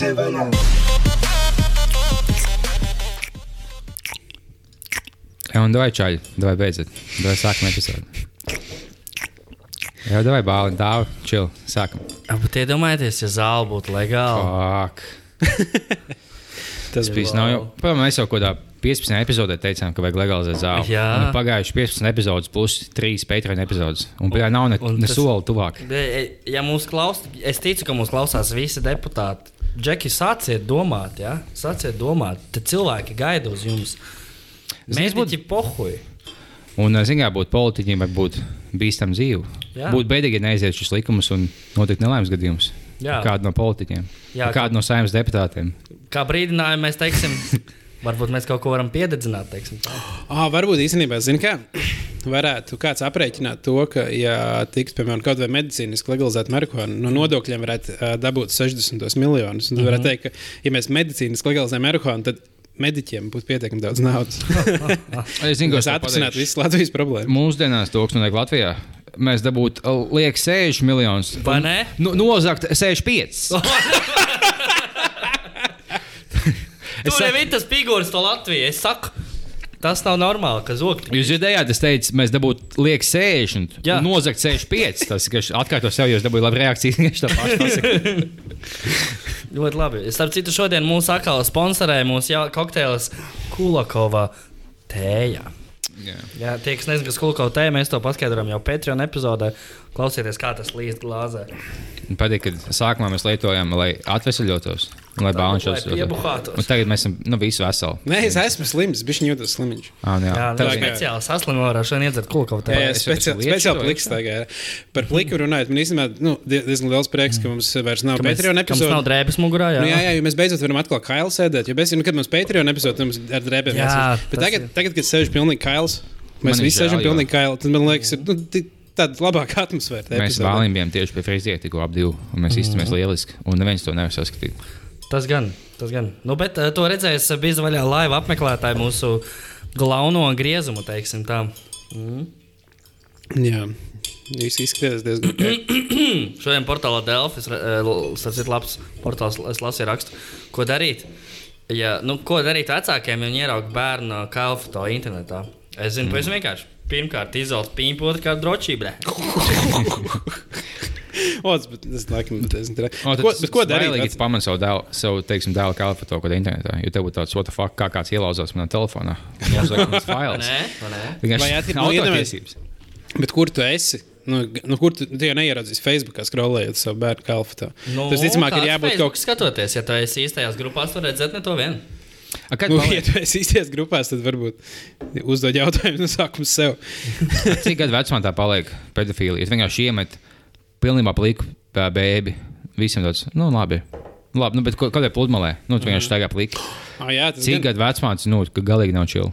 Vaļā! Jā, un davai čaļi, davai beidzot. Davai sākam episodu. Jā, davai bāli, dāvi, čil, sākam. Bet iedomājieties, ja zāle būtu legāla. Tas bija nav jau. Pamēram, mēs jau kādā 15 epizodē teicām, ka vajag legalizēt zāli. Jā. Un ir Pagājuši 15 epizodes plus 3 Patreon epizodes. Un pie nav ne, ne tas- soli tuvāk. Bet, Ja mūs klausās, es ticu, ka mūs klausās visi deputāti. Džeki, sāciet domāt, ja? sāciet domāt. Tad cilvēki gaida uz jums. Zini, Mēģiniet, pohuj. Un, zinām, būt politiķiem, var būt bīstama dzīve. Jā. Būt bēdīgi, ja neiziet šis likums un notikt nelaimes gadījums. Jā. Kādu no politiķiem, Jā, kādu no saimnes deputātiem. Kā brīdinājumu mēs teiksim, varbūt mēs kaut ko varam piededzināt. Ah, varbūt īstenībā, zini, kā varētu kāds aprēķināt to, ka, ja tiks, piemēram, kaut vai medicīniski legalizēta marihuāna, no nodokļiem varētu uh, dabūt 60 miljonus. Tad varētu teikt, ka, ja mēs medicīniski legalizējam marihuānu, tad mediķiem būtu pietiekami daudz naudas. Es zinu, Tas atrisinātu visas Latvijas problēmas. Mūsdienās to, kas notiek Latvijā, mēs dabūtu liekas 60 miljonus. Vai ne? Nu, nozagt 65. Es Tur jau saku- ir tas figūrs to Latviju. Es saku, tas nav normāli, ka zogt. Jūs dzirdējāt, es teicu, mēs dabūtu liekas 60, Jā. un nozagt 65. Tas ir atkārtos sev, jo es dabūju labu reakciju. Tieši tā paša pasaka. Ļoti labi. Starp citu, šodien mūsu atkal sponsorē mūsu kokteils Kulakova tējā. Jā. Jā, tie, kas nezina, kas Kulakova tēja, mēs to paskaidrojam jau Patreon epizodē. Klausieties, kā tas līdz glāzē. Patīk, ka sākumā mēs lietojām, lai atvesaļotos, lai. Un tagad mēs esam nu, visi veseli. Nē, es esmu slims, viņš jūtas slimiņš. Ah, jā, Jā, jā. tā ir kā- speciāli saslimu ar šodien iedzert tēju. jā, es- es speciāli šo, pliks tagad. Par pliku runājot, man īstenībā nu, die- diezgan liels prieks, ka mums vairs nav Patreon ka mums nav drēbes mugurā. Jā, Nu, jā, jā, jo mēs beidzot varam atkal kailu sēdēt. Jo mēs, nu, kad mums Patreon epizode, tad mums ar drēbēm Jā, jāsaka. Bet tagad, tagad, kad sēž pilnīgi kails, mēs visi sēžam pilnīgi kaili, tad man liekas, ir nu, tāda labāka atmosfēra. Mēs bāliņiem bijām tieši pie friziera, tikko ap divu, un mēs izturējāmies lieliski. Un neviens to nevar saskatīt. Tas gan, tas gan. Nu, bet uh, to redzēs uh, bija vaļā laiva apmeklētāji mūsu galveno griezumu, teiksim tā. Mm. Jā, jūs izskatās diezgan labi. Šodien portālā Delfis, tas ir labs portāls, es lasīju rakstu, ko darīt. Ja, nu, ko darīt vecākiem, ja viņi ieraudzīja bērnu kalfoto internetā? Es zinu, pavisam vienkārši. Pirmkārt, izolēt pīnu, otrkārt, drošībā. O, tas, bet es laikam, bet es nezinu. O, Ko, bet ko darīt? Ja vec- pamanīt savu dēlu, savu, teiksim, dēlu kalpu to kaut kādā internetā, jo tev būtu tāds, what the fuck, kā kāds ielauzās manā telefonā. Uzliekams fails. Nē, ne? Vienkārši Vai jātiek- nu, autortiesības. Bet kur tu esi? Nu, nu, kur tu, tu jau neieradzīsi Facebookā, skrolējot savu bērnu kalfatā? Nu, tas, ticamāk, ir jābūt Facebook kaut kas. Skatoties, ja tu esi īstajās grupās, tad redzēt ne to vienu. A, Kad Nu, paliek- ja tu esi īstajās grupās, tad varbūt uzdod jautājumu no sākuma sev. Cik gadu vecumā tā paliek pedofīlija? Es vienkārši iemetu pilnībā pliku bēbi. Visiem tāds, nu, labi. Nu, labi, nu, bet ko- kādai pludmalē? Nu, tu vienkārši staigā pliki. Ah, jā, tas Cik gan- gadu vecumā tas, nu, ka galīgi nav čili?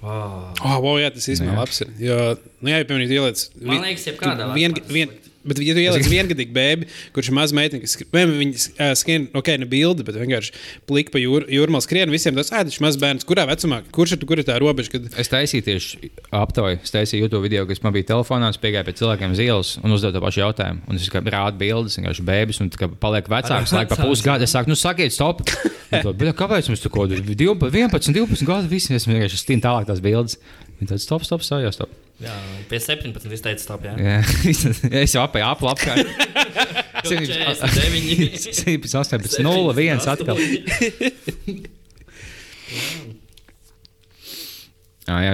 Wow. Oh, wow, jā, tas īstenībā labs ir. Jo, nu, jā, ja, piemēram, ieliec. Man liekas, jebkādā vien, vien. Bet, ja tu ieliec viengadīgu bēbi, kurš ir maza meitene, kas skrien, viņa skrien, ok, ne bildi, bet vienkārši plika pa jūr, jūrmālu skrien, visiem tas ēdis mazs bērns. Kurā vecumā, kurš ir, kur ir tā robeža? Kad... Es taisīju tieši aptauju, es taisīju YouTube video, kas man bija telefonā, es piegāju pie cilvēkiem uz ielas un uzdevu to pašu jautājumu. Un es kā rādu bildes, vienkārši bēbis, un kā paliek vecāks, laika pa pusgadu. Es saku, nu sakiet, stop! To, "Bet Kāpēc mums tur kaut kādā 11, 12 gadu visi es vienkārši stīnu tālāk tās bildes? Viņi tādi stop, stop, stop, jau stop. Jā, pie 17 izteicis stop. Jā. Jā, es jau apēju apli apkārt. 49. 18, 0, 1 atkal. Jā, jā,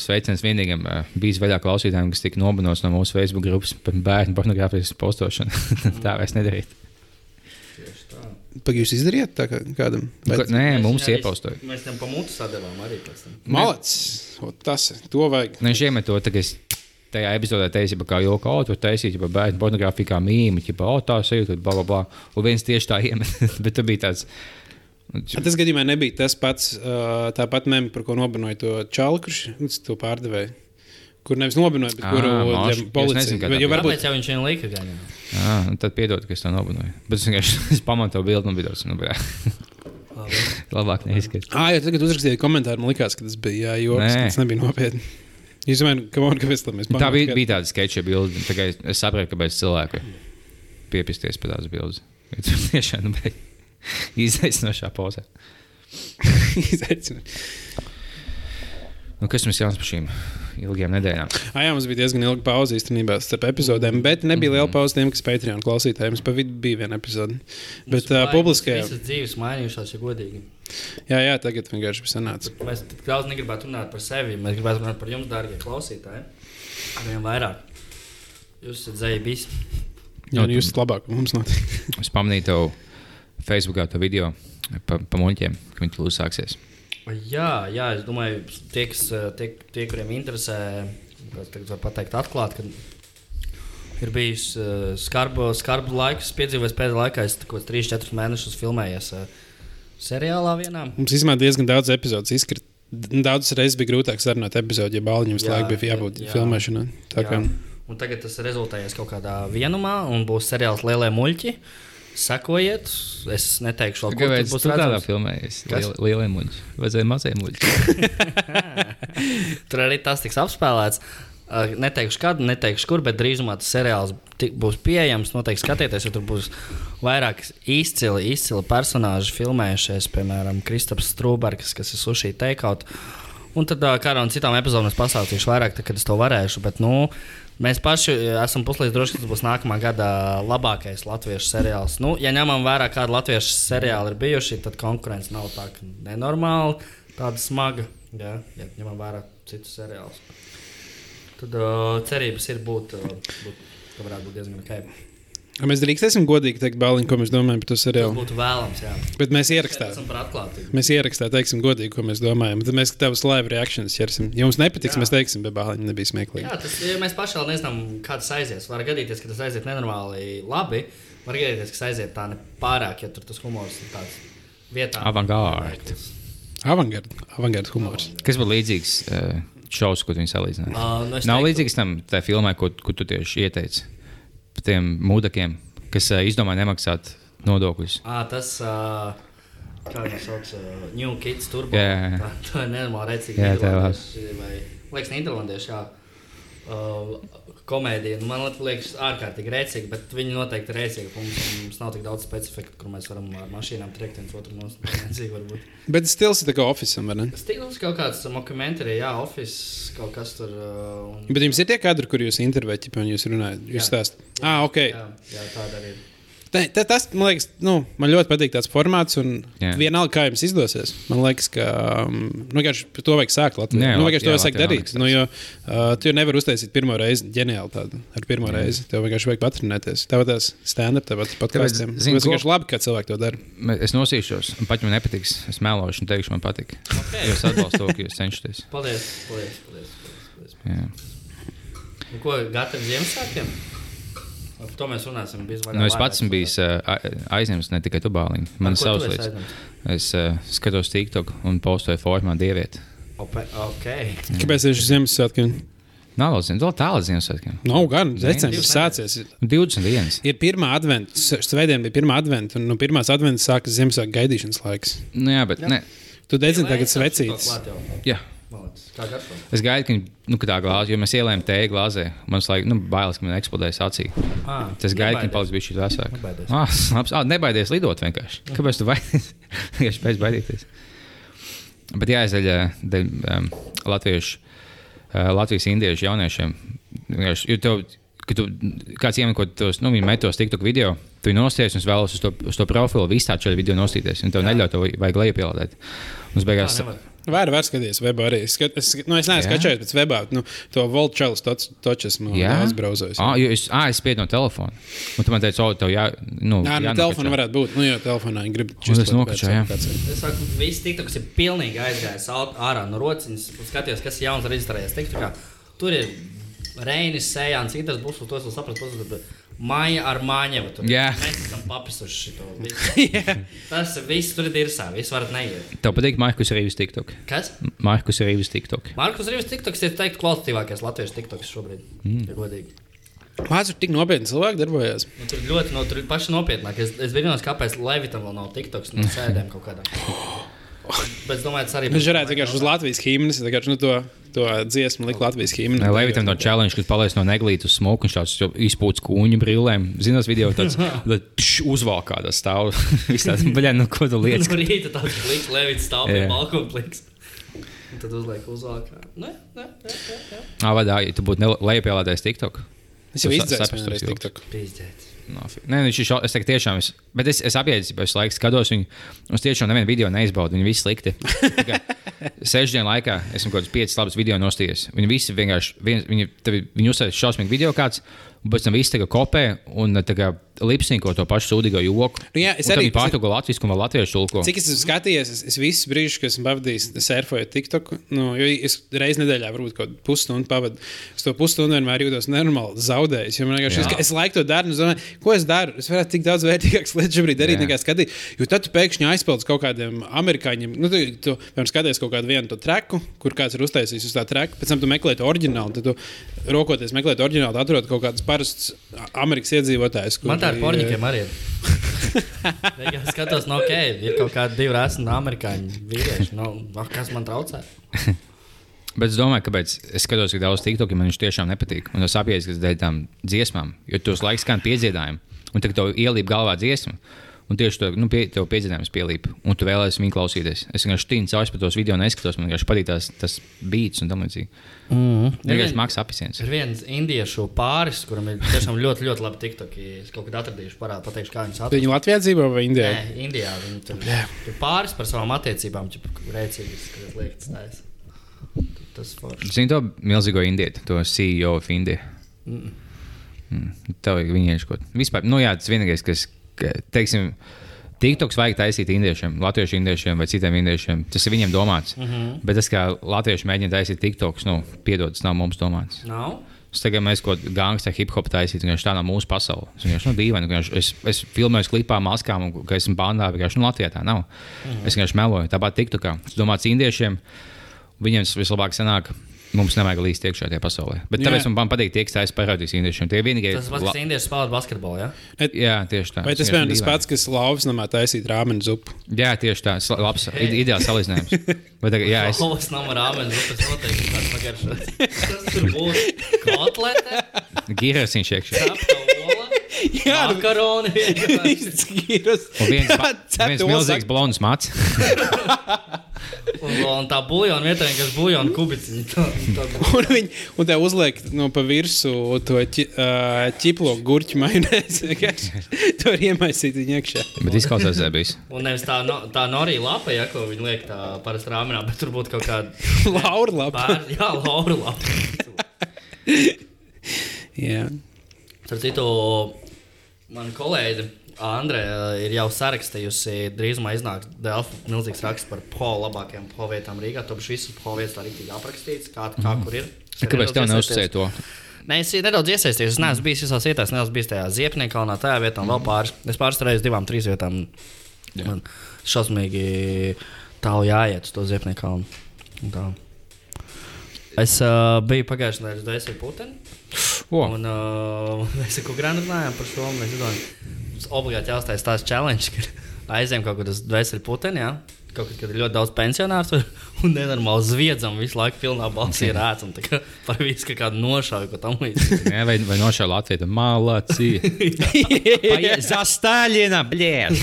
sveiciens vienīgam bijis vaļā klausītājiem, kas tika nobanots no mūsu Facebook grupas par bērnu pornogrāfijas postošanu. tā vairs nedarīt. Pagaidām, jūs izdarījāt tā kā kādam? Ko- Nē, mums Jā, iepostoja. Mēs tam pamūtu sadevām arī pēc tam. Malacis! Tas ir. To vajag. Nē, šiem to tagad. Tajā epizodē teica, ka kā jau kaut ko tādu ja bērnu pornogrāfiju kā mīmīmu, ja oh, tā sajūta, bla, bla, bla. Un viens tieši tā iemet. Bet tur bija tāds. nu, A Tas gadījumā nebija tas pats, tāpat meme, par ko nobanoja to čalu, kurš nu, to pārdevēja. Kur nevis nobanoja, bet kuru Es policija. Jo tā varbūt jau viņš vien lika gan? Ah, nu tad piedod, ka es to nobanoju. Bet es vienkārši es pamatu to bildi nu, bļā. Labāk neizskatās. Ah, ja tagad uzrakstīja komentāru, man liekas, ka tas bija jā, joks, Nē. tas nebija nopietni. Jūs man kāpēc tam mēs Tā bija, bija tāda sketča bilde. Tagad es saprotu, kāpēc cilvēki piepisties pie tādas bildes. Tur tiešām nu, bija. Izaicinošā posē. Izaicinoši. Nu, kas mums jāsaka par šīm ilgām nedēļām? Ah, jā, mums bija diezgan ilga pauze īstenībā starp epizodēm, bet nebija liela pauze tiem, kas Patreon klausītājiem. Mums pa vidu bija viena epizode. Bet uh, publiskajā. Visas dzīves mainījušās, ja godīgi. Jā, jā, tagad vienkārši bija sanāca. Mēs daudz negribētu runāt par sevi. Mēs gribētu runāt par jums, dārgie klausītāji. Vien vairāk. Jūs esat zēbis. Jā, nu, jūs esat labāk, mums notiek. Es pamanīju tev Facebookā to video par pa muļķiem, ka viņi tur uzsāksies. Jā, jā, es domāju, tie, kas, tie, tie kuriem interesē, tagad var pateikt atklāti, ka ir bijis uh, skarbu, skarbu laiks, piedzīvojis pēdējā laikā. Es kaut kādus 3-4 mēnešus filmējies uh, seriālā vienā. Mums īstenībā diezgan daudz epizodes izkrīt. Daudzas reizes bija grūtāk sarunāt epizodi, ja bāliņam visu laiku bija jābūt jā. filmēšanai. Kā Un tagad tas rezultējies kaut kādā vienumā, un būs seriāls Lielie muļķi. Sekojiet, es neteikšu, vēl, kur Kāpēc tas būs redzams. filmē? Kas? Liel, lielie muļķi. Vajadzēja mazie muļķi. Tur arī tas tiks apspēlēts. Uh, Neteikšu, kad, neteikšu, kur, bet drīzumā tas seriāls būs pieejams. Noteikti skatieties, jo tur būs vairāk izcili, izcili personāļi filmējušies. Piemēram, Kristaps Strūbergs, kas ir sushi takeout. Un tad uh, kādā no citām epizodēm es pastāstīšu vairāk, tad, kad es to varēšu. Bet, nu, mēs paši esam puslīdz droši, ka tas būs nākamā gada labākais latviešu seriāls. Nu, ja ņemam vērā, kāda latviešu seriāli ir bijuši, tad konkurence nav tā nenormāla, tāda smaga. Jā, ja ņemam vērā citus seriālus. Tad uh, cerības ir būt, uh, būt ka varētu būt diezgan ok. Mēs drīkstēsim godīgi teikt, bāliņ, ko mēs domājam par to Tas seriālu. būtu vēlams, jā. Bet mēs ierakstām. esam par atklātību. Mēs ierakstām, teiksim, godīgi, ko mēs domājam. Tad mēs tavus live reakcijas ķersim. Ja mums nepatiks, Jā. mēs teiksim, bet bāliņi nebija smieklīgi. Jā, tas ja mēs vēl nezinām, kā tas aizies. Var gadīties, ka tas aiziet nenormāli labi. Var gadīties, ka tas aiziet tā nepārāk, ja tur tas humors ir tāds vietā. Avangārd. Avangard, avangard humors. Kas būtu līdzīgs uh, šovs, ko viņi salīdzināja? Uh, nu Nav teiktu- līdzīgs tam tā filmai, ko, ko tu tieši ieteici par tiem mūdekiem, kas uh, izdomā nemaksāt nodokļus. À, tas, uh, kā viņš sauc, uh, New Kids Turbo. Jā, jā, jā. Tā, tā ir nenormāli redzīgi. Jā, tā ir labi. Liekas, Nīderlandieši, jā. Uh, komēdija, nu, man liekas, ārkārtīgi rēcīga, bet viņi noteikti ir rēcīgi. Mums, mums nav tik daudz specifiku, kur mēs varam ar mašīnām triekt viens otru nosūtīt. Bet stils ir tā kā oficiāls, vai ne? Stils kaut kāds dokumentāri, jā, office, kaut kas tur. Un, Bet jums ir tie kadri, kur jūs intervējat, ja jūs runājat, jūs stāstāt. Ah, ok. jā, jā, tāda arī ir. Ne, ta- tas, man liekas, nu, man ļoti patīk tāds formāts, un Jā. vienalga, kā jums izdosies. Man liekas, ka um, nu, vienkārši par to vajag sākt Latvijā. Jā, Nu, vienkārši to jā, vajag Latvijā darīt. Nu, jo uh, tu jau nevari uztaisīt pirmo reizi ģeniāli tādu ar pirmo reizi. Tev vienkārši vajag patrenēties. Tāpat tās stand-up, tāpat podkāstiem. Tas vienkārši labi, ka cilvēki to dara. Es nosīšos, un pat man nepatiks, es melošu un teikšu, man patīk. Okay. Jo es atbalstu to, ka jūs cenšaties. Paldies, paldies, paldies. paldies, paldies. Jā. Nu, ko gatavi Ziemassvētkiem? Par to mēs runāsim. Nu, es pats esmu bijis aizņemts, ne tikai tu bāliņš. Man ir savs lietas. Es uh, skatos TikTok un postoju formā dievieti. Ope, ok. Kāpēc tieši Ziemassvētkiem? Nav vēl zināms, vēl tālāk Ziemassvētkiem. Nav gan, decembris sācies. 20 dienas. Ir pirmā adventa, svētdiena bija pirmā adventa, un no pirmās adventas sākas Ziemassvētku gaidīšanas laiks. Nu, jā, bet ne. Tu dedzini Vai tagad jau? Jā. Es gaidu, ka nu, ka tā glāze, jo mēs ielējām tēju glāzē. Man liekas, nu, bailes, ka man eksplodēs acī. Ah, Tas gaida, ka nebaidies. paliks bijuši vēsāki. Nebaidies. Ah, labs. ah, nebaidies lidot vienkārši. Kāpēc tu baidies? Vienkārši pēc baidīties. Bet jāizaļ dēļ um, latviešu, uh, Latvijas indiešu jauniešiem. Jo tev, kad tu, kāds iemet tos, nu, viņi metos TikTok video, tu nosties un es vēlos uz to, uz to profilu visā šajā video nostīties. Un tev neļauj to vajag lejupielādēt. Mums beigās. Nevar. Var, var skatīties, webā arī. Skat, es, nu, es neesmu Jā. skatījies pēc webā. Nu, to Volčāles točs esmu Jā, daudz brauzojis. Ah, jo es, ah, es spiedu no telefona. Un tu man teici, o, tev jā, nu, Nē, nu, telefona varētu būt. Nu, jo telefonā viņi grib Un es nokačāju, jā. Es saku, viss TikToks ir pilnīgi aizgājis ārā no rociņas. Skatījos, kas jauns reģistrējies. TikTokā. Tur ir Reinis, Sējāns, Inters, būs to es vēl sapratu. Māja ar māņevu. tur. Jā. Mēs esam papisuši šo visu. Tas viss tur ir dirsā, viss varat neiet. Tev patīk Markus Rīgas TikTok. Kas? Markus Rīgas TikTok. Markus Rīvs TikToks ir teikt kvalitatīvākais latviešu TikToks šobrīd. Mm. Ja godīgi. Mākslinieks tur tik nopietni cilvēki darbojas. Nu, tur ļoti no, tur ir paši nopietnāk. Es, es vienos, kāpēc Levitam vēl nav TikToks no sēdēm kaut kādā. Bet es domāju, tas arī Viņš varētu vienkārši uz Latvijas himnas, vienkārši nu, to, to dziesmu likt Latvijas himnu. Levitam to challenge, kad palaist no neglītas uz smoku, viņš tāds izpūts kūņu brillēm. Zinos, video tāds - uzvalk kādā stāv. Viss tāds, baļā, nu ko tu lietas. No rīta tāds pliks, Levits stāv pie balkona pliks. Un tad uzliek uzvalkā. Nē, nē, nē, nē. Ā, vadā, ja tu būtu lejupielādējis TikTok. Es jau izdzēsu vienreiz tos joks. TikTok. Pīzdēt. Nē, viņš ir šo, es teiktu, tiešām, es, bet es, es apjēdzu, es laiku skatos viņu, es tiešām nevienu video neizbaudu. Viņi visi slikti. Sešu dienu laikā esmu kaut kādus piecus labus video nostājies. Viņi visi vienkārši, viens, viņi, tevi- viņi uzsver šausmīgu video kāds, un pēc tam viss tagad kopē un tā kā lipsniko to pašu sūdīgo joku. Nu jā, es arī- viņi pārtulko latviešu un latviešu tulko. Cik es esmu skatījies, es, es visus brīžus, kad esmu pavadījis surfojot TikTok, nu, jo es reizē nedēļā varbūt kaut kādu pusstundu pavadu. Es to pusstundu vienmēr jūtos nenormāli zaudējis. man vienkārši- Es, es laiku to daru, domāju, ko es daru. Es varētu tik daudz vērtīgākas lietas šobrīd darīt, Jā. nekā skatīt. Jo tad pēkšņi aizpildīsi kaut kādiem amerikāņiem. Nu, tu, tu piemēram, skaties kaut kādu vienu to treku, kur kāds ir uztaisījis uz tā treku, pēc tam tu meklē to oriģinālu. Tad tu rokoties meklēt oriģinālu, atrod kaut kādus parastus Amerikas iedzīvotājus. Man tā ar porņikiem arī es skatos, no ok, ir kaut kādi divi resni amerikāņu vīrieši. No, no, kas man traucē? Bet es domāju, kāpēc es skatos, cik daudz TikTok man viņš tiešām nepatīk. Un tas apjēdz, kas dēļ tam dziesmām, jo tos laiks skan piedziedājumi, un tagad tev ielīp galvā dziesma. Un tieši to nu, pie, tev piedziedājums pielīp, un tu vēlēsies viņu klausīties. Es vienkārši tīnu cauri par tos video, neskatos, man vienkārši patīk tās, tas beats un tam līdzīgi. Mm. Vienkārši maksā apziņas. Ir viens indiešu pāris, kuram ir tiešām ļoti, ļoti labi tiktoki. Es kaut kad atradīšu, parādu, pateikšu, kā viņus atrast. Viņi Latvijā dzīvo vai Indijā? Nē, Indijā viņi tur ir pāris par savām attiecībām, rēcīgas, kas liekas tāds. Tas forši. Zini to milzīgo indietu, to CEO of India. Mm. Tev ir viņa kaut kas. Vispār, nu jā, tas vienīgais, kas, ka, teiksim, TikToks vajag taisīt indiešiem, latviešu indiešiem vai citiem indiešiem. Tas ir viņiem domāts. Mm -hmm. Bet tas, kā latvieši mēģina taisīt TikToks, nu, piedod, tas nav mums domāts. Nav? Es tagad mēs kaut kādā gangsta hip hop taisītu, vienkārši tā nav mūsu pasaule. Es vienkārši nu, dīvaini, vienkārši es, es filmēju klipā, maskām, un ka esmu bandā. Vienkārši nu, Latvijā tā nav. Mm -hmm. Es vienkārši meloju. Tāpat TikTokā. Tas domāts indiešiem. Viņiem tas vislabāk sanāk. Mums nevajag līdzi iekšā tajā pasaulē. Bet tāpēc Jā. man patīk tie, kas taisa parodijas indiešiem. Tie vienīgie. Tas pats, kas indieši spēlē basketbolu, ja? Jā, tieši tā. Vai tas piemēram tas pats, kas lauvas namā taisīt rāmenu zupu? Jā, tieši tā. Labs, ide- ideāls salīdzinājums. Bet, tagad, jā, es, Hovas nama rāmenis, tas noteikti tāds pagaršots. Tas tur būs kotlete, Gīrēs iekšā. Jā, makaroni. vienkārši. Izskīras. Un viens, Jā, ba- cepta viens ola milzīgs blonds mats. Un, un tā buļbuļsakta vietā, kas buļbuļsakta kubiciņa. tā- tā- Un viņi un te uzliek no pa virsmu to ķi, uh, ķiplo gurķu vienkārši. To ir iemaisīt viņa iekšā. Bet izklausās zebīs. Un nevis tā, no, tā norija lapa, ja, ko viņi liek tā parasti rāmenā, bet tur būtu kaut kāda Laura lapa. pār, jā, laura lapa. Jā. Starp citu, man kolēģi Andrē ir jau sarakstījusi, drīzumā iznāks Delfa milzīgs raksts par po labākajām po vietām Rīgā. Tur visu po vietas tā rīktīgi aprakstīts, kā, kā kur ir. Es Kāpēc tev iesaisties. to? Nē, es nedaudz iesaistījos. Es neesmu bijis visās vietās, neesmu bijis tajā Ziepniekā, tajā vietā, un vēl pāris. Es pārstāvēju divām, trīs vietām. Jā. Man šausmīgi tālu jāiet uz to un tā. es uh, biju pagājušajā nedēļā uz Dēļa Putinu. O, Un uh, mēs ar Kukrānu runājām par šo. Mēs domājam, mums obligāti jāuzstājas tās challenge, ka aizējām kaut kur uz Dvēseli Putinu. Ja? Kaut kad, kad ir ļoti daudz pensionāru un nenormāli zviedzam visu laiku, pilnā balsī un tā kā par visu kā kādu nošauju, ko tam līdzīgi. Vai, vai nošāva Latviju? Malaci! Za Stāļina, blēd!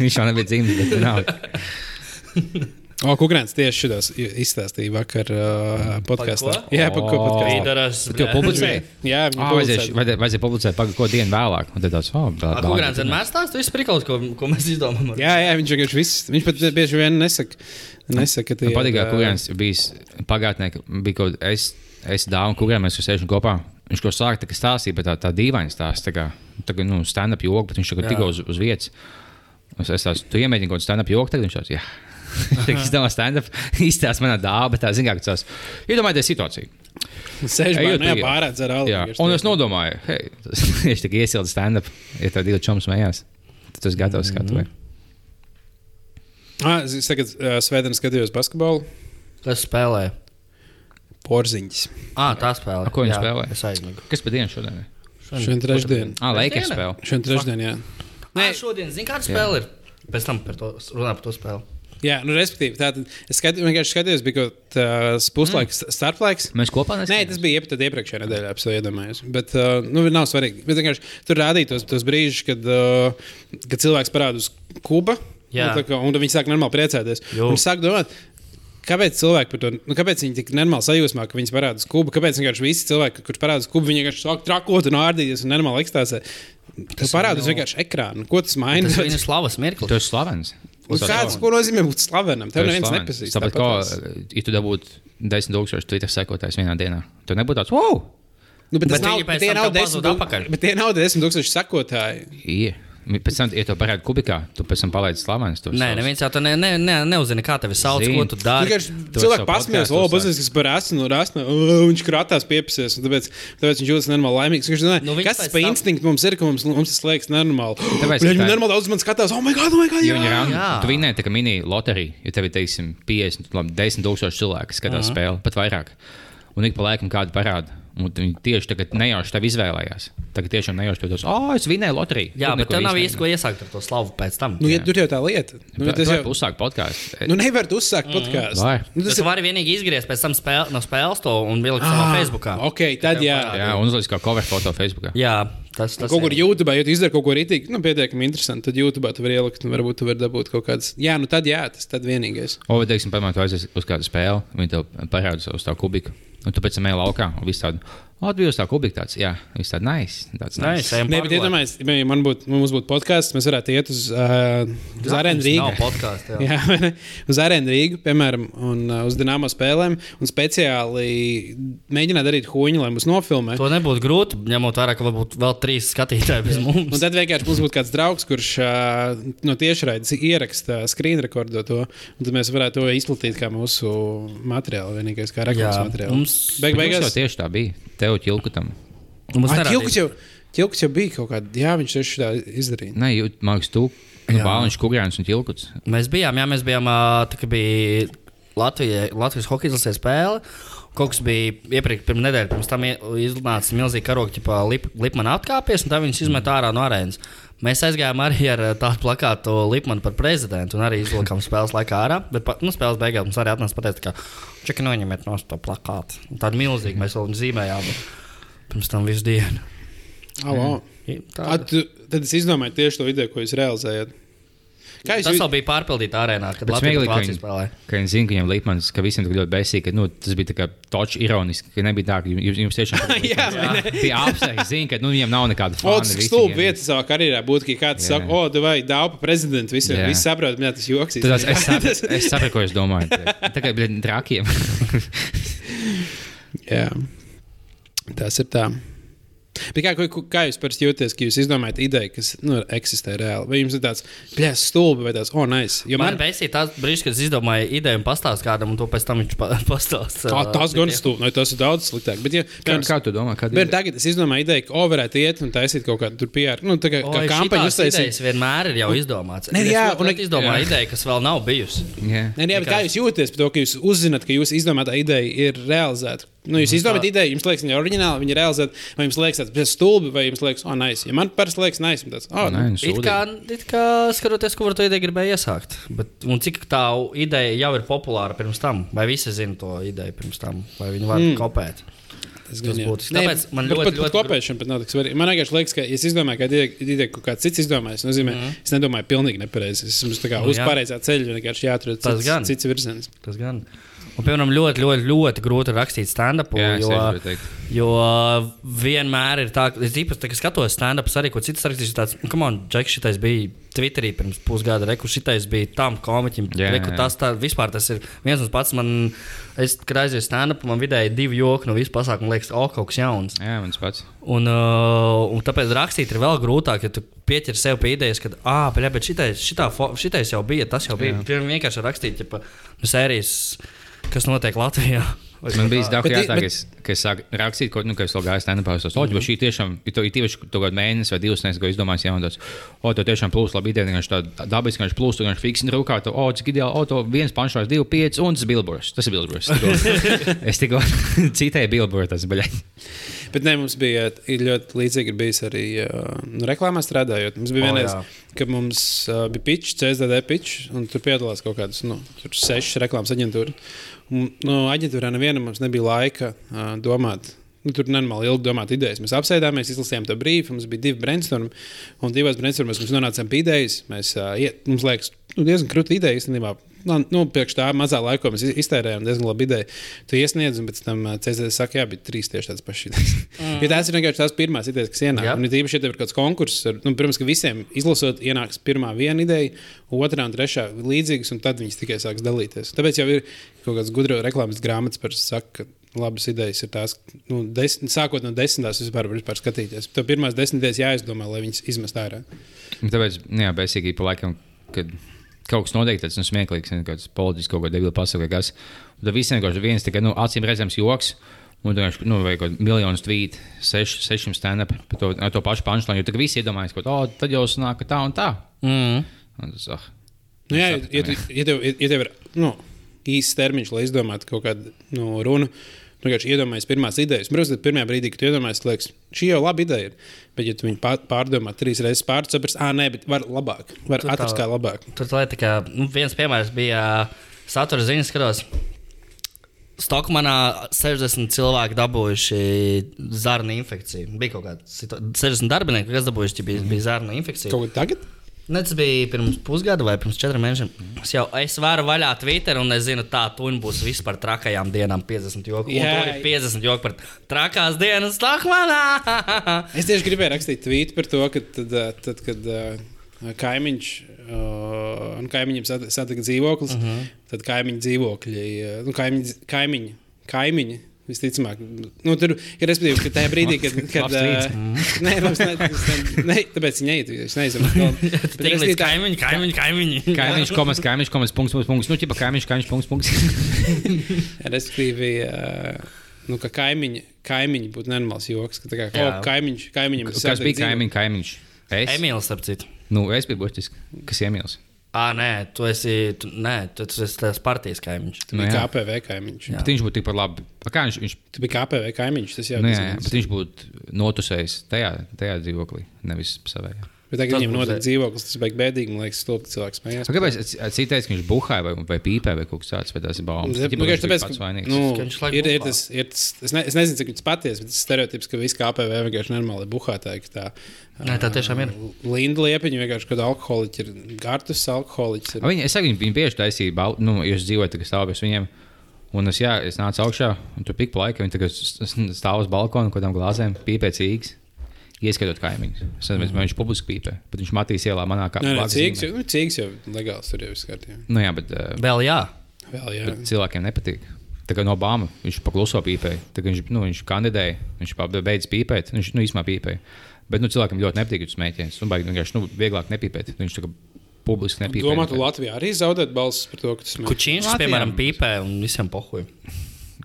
Viņš jau nebija dzimis, bet nav. O, Kukrāns tieši šitos izstāstīja vakar uh, podkāstā. Jā, par ko podkāstā. Bet jau publicēja? Jā, viņa Ah, vajadzēja, publicēja. vajadzēja, vajadzēja publicēt pag- ko dienu vēlāk. Un tad tāds, oh, bā, Kukrāns vienmēr stāsta visu prikolu, ko, ko mēs izdomājam. Jā, jā, viņš vienkārši viss. Viņš pat bieži vien nesaka, nesaka Man patīk, ka ā, Kurjans bija pagātnē, bija kaut kas, es, es dāvu, Kurjans mēs sēžam kopā. Viņš kaut ko sāk tā kā stāstīja, bet tā, tā dīvaini stāsta. Tā kā, tā kā nu, stand-up joku, bet viņš tagad tikko uz, uz vietas. Es, es tās, tu iemēģini kaut kādu stand-up joku, tagad viņš tāds, jā. Viņš izdomā stand-up, izstāsta manā dāvā, bet tā zina, ka tas iedomājieties situāciju. Sēž Ejot bērnā, jā, pie- pārā dzer alkoholu. Jā, un es nodomāju, hei, tas ir tik iesilds stand-up, ja tev divi čoms smējās. Tad tu esi gatavs skatuvē. Ah, es tagad uh, svētdien skatījos basketbolu. Kas spēlē? Porziņš. Ah, tā spēlē. A, ko viņi Jā, spēlē? Es aizmigu. Kas par dienu šodien? ir? Šodien trešdien. Ah, Lakers spēle. Šodien trešdien, jā. Nē, šodien, zini, kāda spēle ir? Pēc tam par to runā par to spēli. Jā, nu, respektīvi, tātad es skat, vienkārši skatījos, bija kaut kāds uh, puslaiks, mm. starplaiks. Mēs kopā Nē, tas bija iep, tad iepriekšējā nedēļā, ap to iedomājos. Bet, uh, nu, nav svarīgi. Bet vienkārši tur rādīja tos, tos brīžus, kad, uh, kad cilvēks parāda uz kuba. Jā. Un, tā kā, un viņi sāk normāli priecāties. Jo. Un sāk domāt, kāpēc cilvēki par to, nu, kāpēc viņi tik normāli sajūsmā, ka viņas parāda uz kubu, kāpēc vienkārši visi cilvēki, kurš parāda uz kubu, viņi vienkārši sāk trakot un ārdīties un normāli ekstāsē. Tu parādi uz vienkārši ekrānu. Ko tas maina? Tas ir viņa slavas mirklis. Tu esi slavens. Un Kāds, ko nozīmē būt slavenam? Tev neviens nepazīst. Tāpat kā, ja tu dabūtu 10,000 Twitter sekotājus vienā dienā, tad nebūtu tāds, wow! Nu, bet, Bet nav, bet tie nav tev desmit, pazūd tūk- atpakaļ. bet tie nav desmit tūkstoši sekotāji. Ir. Pēc tam, ja tu parādi kubikā, tu pēc tam palaidi slavens. Nē, savus- neviens jau to ne, ne, ne, neuzzina, kā tevi sauc, Zini. ko tu dari. Cilvēki pasmējās, o, bazīs, kas par esmu, no rasna, viņš krātās piepasies, un tāpēc, tāpēc viņš jūtas nenormāli laimīgs. Viņš domā, Nu, kas tas pēc pa tam- instinktu mums ir, ka mums, mums tas liekas nenormāli. Tāpēc, Viņi ka tā- nenormāli daudz man skatās, oh, my God, oh, my God, Jo jā. viņi. Jā. Tu vinnēji tā kā mini loterija, ja tev ir, teiksim, 50, labi, 10 tūkstoši cilvēku, kas skatās spēli, pat vairāk. Un ik pa laikam kādu parāda. Un viņi tieši tagad nejauši tev izvēlējās. Tagad tiešām nejauši tev tos, oh, es vinnēju loteriju. Jā, bet tev nav īsti ko iesākt ar to slavu pēc tam. Nu, ja, tur jau tā lieta. Nu, Nu, tas tas jau, jau uzsākt podkāstu. nu, nevar tu uzsākt podkāstu. Var. Nu, Tas tas ir, var vienīgi izgriezt pēc tam spēl, no spēles to un vilkt savā Facebookā. ok, tad jā. Jā, un uzliek kā cover foto Facebook. Jā, tas, tas Kaut kur. YouTube, ja tu izdari kaut ko rītīgi, nu, pietiekami interesanti, tad YouTube tu vari ielikt, un varbūt tu vari dabūt kaut kādas. Jā, nu tad jā, tas tad vienīgais. O, vai, teiksim, piemēram, tu aizies uz kādu spēli, viņi tev parāda uz tā kubiku, un tu pēc tam ej laukā, un viss tādu, uz tā tāds, jā, viss tāds nice. Tāds Nē, nice. ejam Nē, bet iedomājieties, ja man būtu, mums būtu podkāsts, mēs varētu iet uz, uh, uz arēnu Nav Rīgā. podkāstu, jā. Jā, uz arēnu Rīgā, piemēram, un uh, uz dīnāmo spēlēm, un speciāli mēģināt darīt huņu, lai mūs nofilmē. To nebūtu grūti, ņemot vērā, ka varbūt vēl trīs skatītāji bez Un mums. tad vienkārši mums būtu kāds draugs, kurš uh, no tiešraides ieraksta screen rekordu to, un tad mēs varētu to izplatīt kā mūsu materiālu, vienīgais kā reklāmas materiālu. mums- Beig, mums beigās, jau tieši tā bija. Tev ķilkutam. Mums nerādīja. ķilkuts jau, ķilkuts jau bija kaut kāda, jā, viņš tieši tā izdarīja. Nē, jūt, mākslinieks, tu, nu, bāliņš, kukurēns un ķilkuts. Mēs bijām, jā, mēs bijām, tā kā bija Latvijai, Latvijas hokeja izlases spēle. Kaut kas bija iepriekš, pirms nedēļas, pirms tam iznāca milzīgi karogi, kā lip, Lipmana atkāpies, un tā viņas izmet ārā no arēnas. Mēs aizgājām arī ar ā, tādu plakātu Lipmanu par prezidentu, un arī izvilkām spēles laikā ārā. Bet nu, spēles beigās mums arī atnāca pateikt, ka čeki noņemiet no to plakātu. Un Tādu milzīgu mēs vēl zīmējām pirms tam visu dienu. Alo. I- A, Tā, tu, tad es izdomāju tieši to video, ko jūs realizējat. Kā jūs tas vēl bija pārpildīts arēnā, kad Latvijas Banka spēlēja. Ka viņi zina, ka viņam Līpmans, ka visiem tur ļoti besīgi, ka nu, tas bija tā kā točs ironiski, ka nebija tā, ka jums, jums tiešām Jā, bija apsvērts, zina, ka nu, viņam nav nekāda fana. tas stulbi viņiem- vieta savā karjerā būtu, ka kāds saka, o, tu vai par prezidentu, visi, visi saprot, jā, tas joks. Tad es, es, sapratu, es sapratu, ko jūs domājat. Tā kā bija trakiem. Jā. Tas ir tā. Bet kā, ko- kā jūs parasti jūties, ka jūs izdomājat ideju, kas nu, eksistē reāli? Vai jums ir tāds plēs stulbi vai tāds, oh, nice. Jo Man man, bija tas brīdis, kad es izdomāju ideju un pastāstīju kādam, un to pēc tam viņš pa- pastāstīja. tā, tas gan stulbi, no, tas ir daudz sliktāk. Bet, ja, Kā, kā tu domā? Kāda Bet tagad es izdomāju ideju, ka, o, varētu iet un taisīt kaut kādu tur PR. Nu, tā kā, kā kampaņu Tas uztaisīt. vienmēr ir jau izdomāts. Ne, Es jā, un- reti izdomāju jā. ideju, kas vēl nav bijusi. Jā. Nē, nē, bet kā jūs jūtaties par to, ka jūs uzzināt, ka jūsu izdomātā ideja ir realizēta? Nu, jūs izdomājat ideju, jums liekas, viņa ir oriģināla, viņa ir realizēta, vai jums liekas, tas stulbi, vai jums liekas, oh, nice. Ja man parasti liekas, nice, un tāds, oh, Nē, nu, nu, It kā, it kā skatoties, ko ar to ideju gribēju iesākt. Bet, un cik tā ideja jau ir populāra pirms tam, vai visi zina to ideju pirms tam, vai viņi var mm. kopēt. tas tas gan būtiski. Nē, Tāpēc man ļoti, pat, pat ļoti kopēšana pat nav tik svarīga. Man vienkārši liekas, ka, ja es izdomāju, ka ideja, ideja kaut kāds cits izdomājis, nozīmē, mm. es nedomāju pilnīgi nepareizi. Es esmu Nu, uz pareizā ceļa, vienkārši jāatrod Tas cits, gan. cits virziens. Tas gan. Un, piemēram, ļoti, ļoti, ļoti grūti rakstīt stand-up. Jo, jo vienmēr ir tā, ka es īpaši skatos stand-up, arī ko citas rakstīšu. Tāds, kam on, Džeks, šitais bija Twitterī pirms pusgada, reku šitais bija tam komiķim. Jā, Reku, tas tā, vispār tas ir viens un pats. Man, es, kad aizēju stand-up, man vidēji divi joki no visu pasākumu liekas, o, kaut kas jauns. Jā, mans pats. Un, uh, un tāpēc rakstīt ir vēl grūtāk, ja tu pieķer sev pie idejas, ka, ah, bet šitais, šitā, šitais jau bija, tas jau bija. Pirmā vienkārši rakstīt, ja pa nu, sērijas, kas notiek Latvijā. Vai Man bija daudz Bet bet- ka es- ka sāku rakstīt, ko, nu, ka es vēl gāju stand-upā. Es domāju, vai šī tiešām ir to- ir tieši kaut kāda mēnesis vai divas nedēļas, ko izdomājis jauns. O, tu tiešām plūst labi ideja, vienkārši tā dabiski, vienkārši plūst, vienkārši fiksi rūkā. Tu, o, cik ideāli, o, to viens panšās, divi, pieci, un tas ir Billboards. Tas ir Billboards. Es tikko- citēju Billboard, tas baļai. Bet ne, mums bija ir ļoti līdzīgi, ir bijis arī uh, nu, reklāmā strādājot. Mums bija O, vienreiz, jā. kad mums uh, bija pitch, CSDD pitch, un tur piedalās kaut kādas nu, tur sešas reklāmas aģentūras. No aģentūrā nevienam mums nebija laika uh, domāt. Nu, tur nenormāli ilgi domāt idejas. Mēs apsēdāmies, izlasījām to brīvu. Mums bija divi brainstormi, un divos brainstormos mums nonācām pie idejas. Mēs, uh, iet, mums liekas, nu, diezgan krūti ideja īstenībā. Nu, nu, priekš tā mazā laikā, mēs iz- iztērējām, diezgan labi ideja. Tu iesniedz, un pēc tam CSD saka, jā, bija trīs tieši tādas pašas idejas. Mm. ja tās ir vienkārši tās pirmās idejas, kas ienāk. Jā. Un īpaši, ja tev ir kāds konkurss, ar, nu, pirms, ka visiem izlasot, ienāks pirmā viena ideja, otrā un trešā līdzīgas, un tad viņas tikai sāks dalīties. Tāpēc jau ir kaut kāds gudro reklāmas grāmatas, par saka, ka labas idejas ir tās, nu, desmit, sākot no desmitās, vispār, vispār skatīties. Tev pirmās desmit idejas jāizdomā, lai viņas izmest ārā. Tāpēc, nu jā, beigās pa laikam, kad kaut kas notiek tāds nu, smieklīgs, nu, kāds politisks, kaut kāda debila pasaule, kas. Tad viss vienkārši viens tikai nu, acīm redzams joks. Un tur vienkārši nu, vajag kaut kādu miljonu tvītu, seš, sešiem stand-up par to, to pašu punčlinu. Jo tagad visi iedomājas, ka oh, tad jau sanāk, tā un tā. Mm. Un tas, ah, Nu, jā, ja, ja, ja, tev, ja tev ir nu, īsts termiņš, lai izdomātu kaut kādu nu, runu, nu, vienkārši iedomājies pirmās idejas. Protams, tad pirmā brīdī, kad iedomājies, liekas, šī jau laba ideja ir. Bet, ja tu viņu pār- pārdomā trīs reizes pāri, saproti, ah, nē, bet var labāk. Var Tu tā- atrast kā labāk. Tur tā kā nu, viens piemērs bija satura ziņas, skatos. Stokmanā 60 cilvēki dabūjuši zarnu infekciju. Bija kaut kāda situ- 60 darbinieki, kas dabūjuši bija, bija zarnu infekciju. Kaut kā tagad? Ne, tas bija pirms pusgada vai pirms četriem mēnešiem. Es jau es varu vaļā Twitter, un es zinu, tā tuņa būs viss par trakajām dienām, 50 joku. Jā. Tur ir 50 joku par trakās dienas Stokmanā. Es tieši gribēju rakstīt tvītu par to, ka tad, ā, tad kad ā, kaimiņš, ā, un kaimiņam sat- satika dzīvoklis, uh -huh. tad kaimiņu dzīvokļi, nu, kaimiņi, kaimiņi, kaimiņi. Visticamāk, nu, tur ir respektīvi, ka tajā brīdī, kad. kad ā, nē, mums ne, ne, ne, tāpēc viņa neiet. Es nezinu, kāda Tik līdz kaimiņi, kaimiņi, kaimiņi. kaimiņš, komas, kaimiņš, komas, punkts, punkts, punkts. Nu, ķipa kaimiņš, kaimiņš, punkts, punkts. Respektīvi, ā, nu, ka kaimiņi, kaimiņi būtu nenormāls joks. Ka, tā kā, oh, kaimiņš, kaimiņam Kas bija kaimiņš, kaimiņš? Es. Emīls, ap citu. Nu, es biju burtiski. Kas iemīls? Ah, nē, tu esi, tu, nē, tu, tu esi tās partijas kaimiņš. Nu, Bija jā. KPV kaimiņš. Jā. Bet viņš būtu tikpat labi. A, Kā viņš, viņš, Tu biji KPV kaimiņš, tas jau nu, jā, diezgan- jā, bet viņš būtu notusējis tajā, tajā dzīvoklī, nevis savējā. Bet tagad Tas viņam notiek dzīvoklis, tas beigas bēdīgi. Man liekas, stulbi cilvēks smējās. A, Kāpēc ka viņš buhāja vai, vai pīpē vai kaut kas tāds, bet tas ir baumas. Nu, Ķipa, vienkārši tāpēc, ka, nu, Ka viņš ir, ir buhā. tas, ir tas, es, ne, es nezinu, cik tas patiesi, bet tas stereotips, ka visi KPV vienkārši normāli buhātāji. ka Tā, Nē, tā tiešām ir. Linda liepiņa vienkārši, kad alkoholiķi ir gartus alkoholiķis. Ir. A, Viņi, es saku, viņi, bieži taisīja, nu, jūs dzīvojat tagad stāvokļos viņiem. Un es, jā, es nācu augšā, un tur pika laika. Viņi tagad stāv uz balkona, kaut kādām glāzēm, pīpē cīgs. Ieskatot kaimiņus. Es nezinu, vai viņš publiski pīpē, bet viņš matīs ielā manā kā Nē, nē, blakus cīgs, cīgs jau legāls tur jau kārtībā. Nu, jā, bet, uh, Vēl jā. Vēl, jā. cilvēkiem nepatīk. Tā kā no Obama viņš pakluso pīpēja. Tā kā viņš, nu, viņš kandidēja, viņš beidz pīpēt. Viņš nu, īstenībā pīpēja. Bet nu, cilvēkiem ļoti nepatīk tas mēķis. Un baigi vienkārši nu, vieglāk nepīpēt. Viņš tā kā publiski nepīpē. Domā, tu Latvijā arī zaudēt balsis par to, ka tas ir. Kučīns, piemēram, pīpē un visiem pohuj.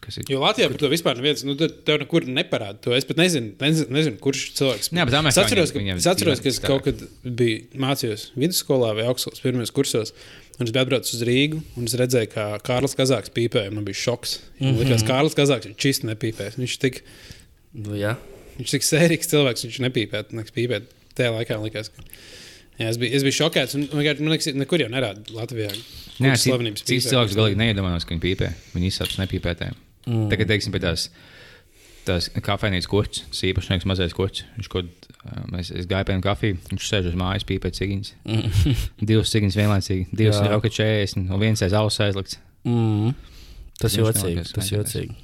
Kas ir? Jo Latvijā par to vispār neviens, nu, te- tev nekur neparāda to. Es pat nezinu, nezinu, nezinu kurš cilvēks. Jā, bet es atceros, ka, es atceros, ka es kaut kad biju mācījos vidusskolā vai augstskolas pirmajos kursos. Un es biju atbraucis uz Rīgu, un es redzēju, kā Kārlis Kazāks pīpēja. Man bija šoks. Mm -hmm. Likās, Kārlis Kazāks ir čist nepīpējis. Viņš tik, Nu, jā. viņš tik sērīgs cilvēks, viņš nepīpēja. nepīpēja. Tajā laikā man likās, ka. Jā, es, biju, es biju šokēts. Un, man liekas, nekur jau nerāda Latvijā. Jā, kuras slavenības cits cilvēks galīgi neiedomājās, ka viņi pīpē. Viņi izsauc nepīpētēm. Mm. Tagad, teiksim, pie tās, tās kafejnīcas kurts, tas īpašnieks mazais kurts. Viņš kaut kā, es, gāju viņa kafiju, viņš sēž uz mājas, pīpē cigiņas. Divas cigiņas vienlaicīgi, divas ir auga 40, un viens aiz auss aizlikts. Mm. Tas Viņš jocīgi. Tas smēķēties. jocīgi.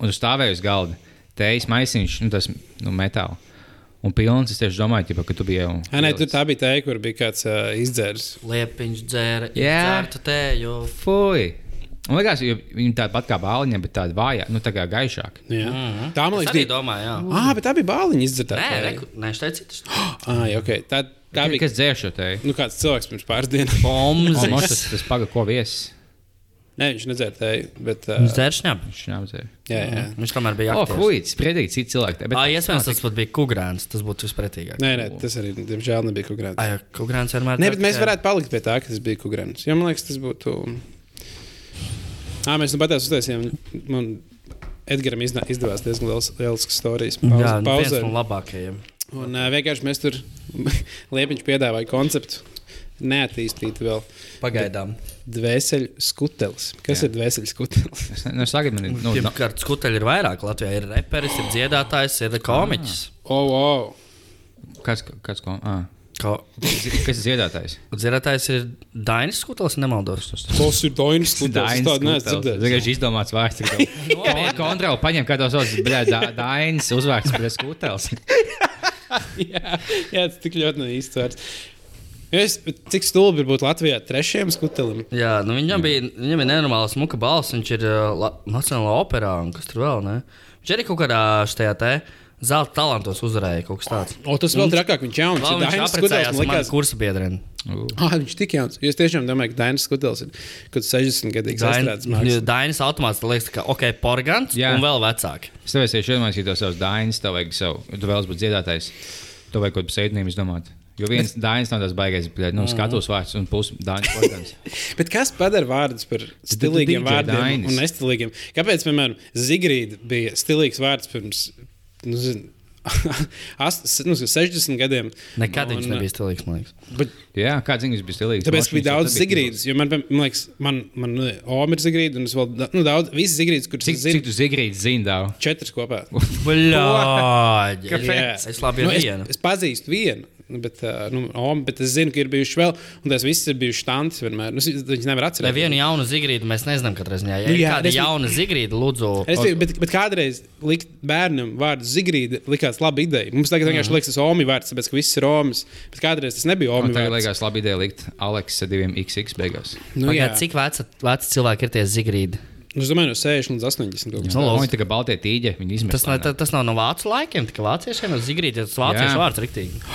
Un tur stāvēja uz galda. Teijas maisiņš, nu, tas nu, metāls. Un pilns, es tieši domāju, ķipa, ka tu biji jau. Jā, nē, tur tā bija tā, kur bija kāds uh, izdzērs. Liepiņš dzēra, Jā. dzērtu tēju. Fui! Man liekas, jo viņi tāda pat kā bāliņa, bet tāda vājā, nu tā kā gaišāka. Jā. Mm. Tā man liekas, bija. domāju, jā. Ah, bet tā bija bāliņa izdzerta. Nē, reku, nē, šeit citas. Ah, okay. Tā, tā bija. Kas dzēr šo te? Nu, kāds cilvēks pirms pāris dienām. Tas, tas paga, ko viesis. Nē, viņš nedzēra tēju. Bet, uh, Viņš dzēra šņabu. Viņš neapdzēra. jā, jā. Viņš tomēr bija aktīvs. fuj, spriedzīgi citi cilvēki. Bet, Ā, iespējams, tas pat bija kukurēns. Tas būtu vispretīgāk. Nē, nē, tas arī, diemžēl, nebija kukurēns. Ai, kukurēns vienmēr. Nē, bet mēs varētu palikt pie tā, ka tas bija kukurēns. Jo man liekas, tas būtu. Ā, mēs nu patās uztaisījām. Man Edgars izdevās diezgan liels, liels stāstījis. Jā, nu, viens pauzē. no labākajiem. Un uh, vienkārši mēs tur Liepiņš piedāvāja konceptu. Neattīstīt vēl Pagaidām. dvēseli skutelis. Kas Jā. ir dvēseli skutelis? Es nu, sagad, man, ir, nu, no, skuteļi ir vairāk. Latvijā ir reperis, ir dziedātājs, ir komiķis. Oh, oh. kāds, kāds, ko, ah. Ko? kas ir dziedātājs? Dziedātājs ir Dainis Skutelis, nemaldos. Tas ir Dainis skutelis. Neesmu Tas dzirdējis. vienkārši izdomāts vārds. Kontroli paņem, kā tos sauc. Dainis uzvārds pret skutels. jā, jā, tas tik ļoti nav īsts vārds. Es, cik stulbi ir būt Latvijā trešajam skutelim? Jā, nu viņam, bija, viņam ir nenormāla smuka balss. Viņš ir uh, la, Nacionālajā operā un kas tur vēl. Ne? Viņš arī kaut kādā šajā te zelta talantos uzvarēja kaut kas tāds. O, tas vēl trakāk, viņš ir viņš Dainis apprecējās man manu likās- kursu biedreni. Ah, viņš tik jauns. Es tiešām domāju, ka Dainis Skutels ir kaut kāds 60 gadīgs mākslinieks. Dainis automāts liekas, ka ok, porgants Jā. un vēl vecāki. Es tev esmu iedomājies, ka tos savus Dainis, tev vajag savu, tu vēlas būt dziedātājs. Tev vajag kaut kādu pseidonīmu izdomāt. Jo viens Dainis nav tas baigais, bet nu, skatos vārds un pusi Dainis. Porgans. Bet kas padara vārdus par stilīgiem vārdiem Dainis. un nestilīgiem? Kāpēc, piemēram, Zigrīda bija stilīgs vārds pirms nu, zin, ast, nu, 60 gadiem? Nekad Un, viņš nebija stilīgs, man liekas. Bet, Jā, kāds ziņas bija stilīgs. tāpēc, bija daudz zigrīdas, jo man, man liekas, man, man nu, Oma ir zigrīda, un es vēl, da- nu, daudz, visas zigrīdas, kuras Cik, es cik zinu, tu zigrīti zini daudz? četras kopā. Bļāģi! Kāpēc? Es labi nu, nu, es, vienu. es pazīstu vienu. nu, Bet, uh, nu, Oma, bet es zinu, ka ir bijuši vēl, un tās visas ir bijušas tantes vienmēr. Nu, viņas nevar atcerēties. vienu jaunu zigrīdu mēs nezinām, katrai ziņā. Ja Nu, ir jā, kāda es- jauna zigrīda, lūdzu, Es teiktu, bet, bet kādreiz likt bērnam vārdu Zigrīda likās laba ideja. Mums tagad vienkārši liekas, tas ir Omi vārds, tāpēc ka viss ir Omis. Bet kādreiz tas nebija Omi vārds. Liekas, labi ideja likt Aleksa diviem XX beigās. Nu, jā, Pagād, cik veci, veci cilvēki ir tie zigrīdi? Nu, es domāju, no 60 līdz 80. kaut kas Nu, No, viņi tikai viņi izmet. Tas, nav- tas, tas nav no vācu laikiem, tikai vāciešiem. No zigrīdi tas vāciešu Jā. vārds riktīgi.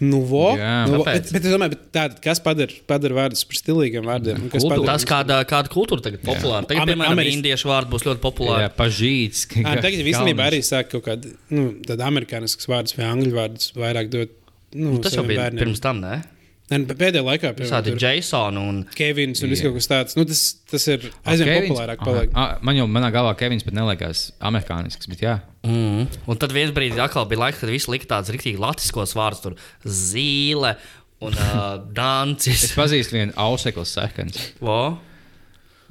Nu, vo, Jā. nu, vo, bet, bet es domāju, bet tātad, kas padara, padara vārdus par stilīgiem vārdiem? Un Kas Kultūra. padara? Tas kāda, kāda kultūra tagad ir populāra. Tagad, piemēram, Ameris- indiešu vārdi būs ļoti Jā, populāri. pažīts. Ā, Tagad jau īstenībā arī sāk kaut kādu nu, tādu amerikānisku vārdus vai angļu vārdus vairāk dot. Nu, Tas jau bija bērniem. pirms tam, ne? Ne, nu, Pēdējā laikā, Tādi Jasoni un Kevins un kaut kas tāds. Nu, tas, tas ir aizvien populārāk. Paliek. Aha. Man jau manā galvā Kevins pat neliekas amerikānisks, bet jā. Mm. Un tad vienā brīdī atkal bija laiks, kad visi lika tādus rīktīgi latviskos vārdus, tur zīle un uh, Es dancis. pazīstu vienu auseklu sekans. Vo?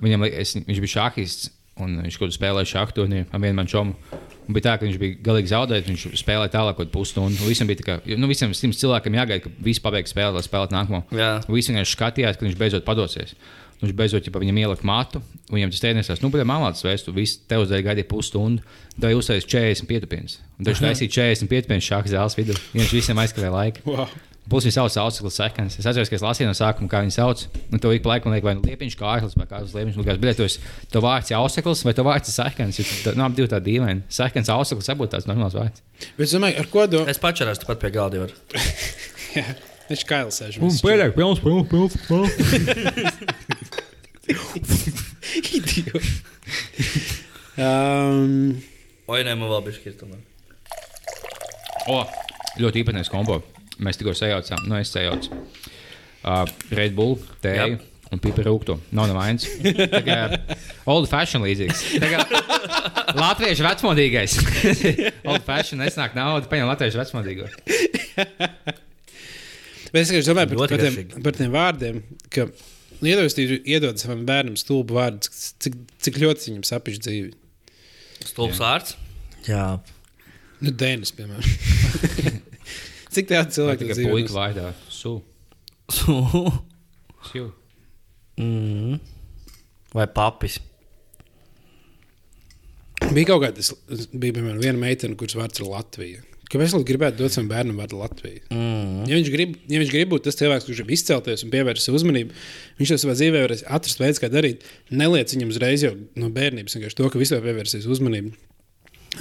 Viņam, es, viņš bija šahists, un viņš kaut kādā spēlēja šādu turnīru ar vienu manu čomu. Un bija tā, ka viņš bija galīgi zaudējis. Viņš spēlēja tālāk, kaut pusstundu. Un Visam bija ka nu, visam simts cilvēkiem jāgaida, ka visi pabeigs spēli, lai spēlētu nākamo. Visi vienkārši skatījās, ka viņš beidzot padosies. Viņš beidzot ja viņam ielika matu, un viņam tas teicis, nu, bet mākslinieks vēstu, viss tev uz dēļ gaidīja pusstundu, tad jūs uzsācis 40 pietupienas. Un viņš taisīja 40 pietupienas šādas zāles vidū. Viņš visiem aizkavēja laiku. Wow. Plus viņš sauc Austrālijas sekans. Es atceros, ka es lasīju no sākuma, kā viņi sauc. Un to ik pa laikam liek vai nu liepiņš, kā ārlis, vai kāds liepiņš. Liekas, bet tu to vārds ir Austrālijas vai to vārds ir sekans. Nav divi tādi dīvaini. Sekans, Austrālijas būtu tāds normāls vārds. Bet es domāju, ar ko do? Es pačerēšu tepat pie galda. Var. Jā, Viņš Kails sēž. pēdējais, pilns, pilns, pilns. pilns. Idiot. um, Oi, nē, man vēl bija šķirta. O, ļoti īpatnējs kombo. Mēs tikko sajaucām, nu es sajaucu. Uh, Red Bull, tēju. Jā. Un pipa rūktu. Nav nevainas. Old fashion līdzīgs. Latviešu vecmodīgais. old fashion nesnāk naudu, paņem latviešu vecmodīgo. bet es tikai domāju par, par, tiem, par tiem vārdiem, ka iedomājieties, iedod savam bērnam stulbu vārdu, cik, cik ļoti viņam sapiš dzīvi. Stulbs vārds. Jā. Nu, Dēnis, piemēram. Cik tādu cilvēku Tikai dzīvo? puika vārdā. Su. Su. mm. Vai papis. Bija kaut kāda, bija piemēram viena meitene, kuras vārds ir Latvija. Kāpēc gan gribētu dot savam bērnam vārdu Latvija? Mm. Ja viņš, grib, ja viņš grib būt tas cilvēks, kurš grib izcelties un pievērst uzmanību, viņš to savā dzīvē var atrast veidu, kā darīt. Neliec viņam uzreiz jau no bērnības to, ka vispār pievērsīs uzmanību.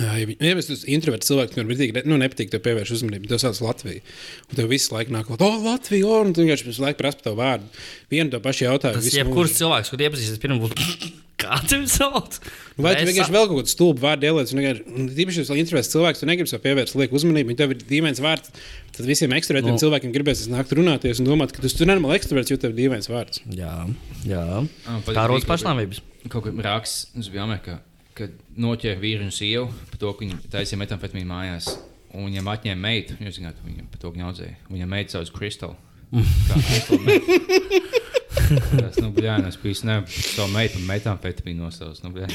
Ja, vi- ja mēs esam introverts cilvēks, kuriem patīk, nu, nepatīk tev pievērst uzmanību, tev sauc Latviju. Un tev visu laiku nāk, oh, Latvija, oh, un tu vienkārši visu laiku prasa tavu vārdu. Vienu to pašu jautājumu. Tas visu jebkurš cilvēks, kur iepazīstas, pirmā būtu. Kā tev sauc? Nu, Vai tu vienkārši vēl kaut kādu stulbu vārdu ieliec? un Tīpaši, ja tas introverts cilvēks, tu negribi sev pievērst lieku uzmanību, un tev ir dīvains vārds. Tad visiem ekstravertiem Nu. no. cilvēkiem gribēs nākt runāties un domāt, ka tu esi normāli ekstraverts, jo tev ir dīvains vārds. Jā, jā. Ah, Tā rodas pašnāvības. kaut kur raksts, tas bija Amerikā, kad noķēra vīru un sievu par to, ka viņi taisīja metamfetamīnu mājās. Un viņam atņēma meitu, jūs zināt, viņam par to ņaudzēja. Viņam meita sauc Kristāla. Tas, nu, bļā, es biju savu meitu, un metamfetamīnu nosauc. Nu, bļā.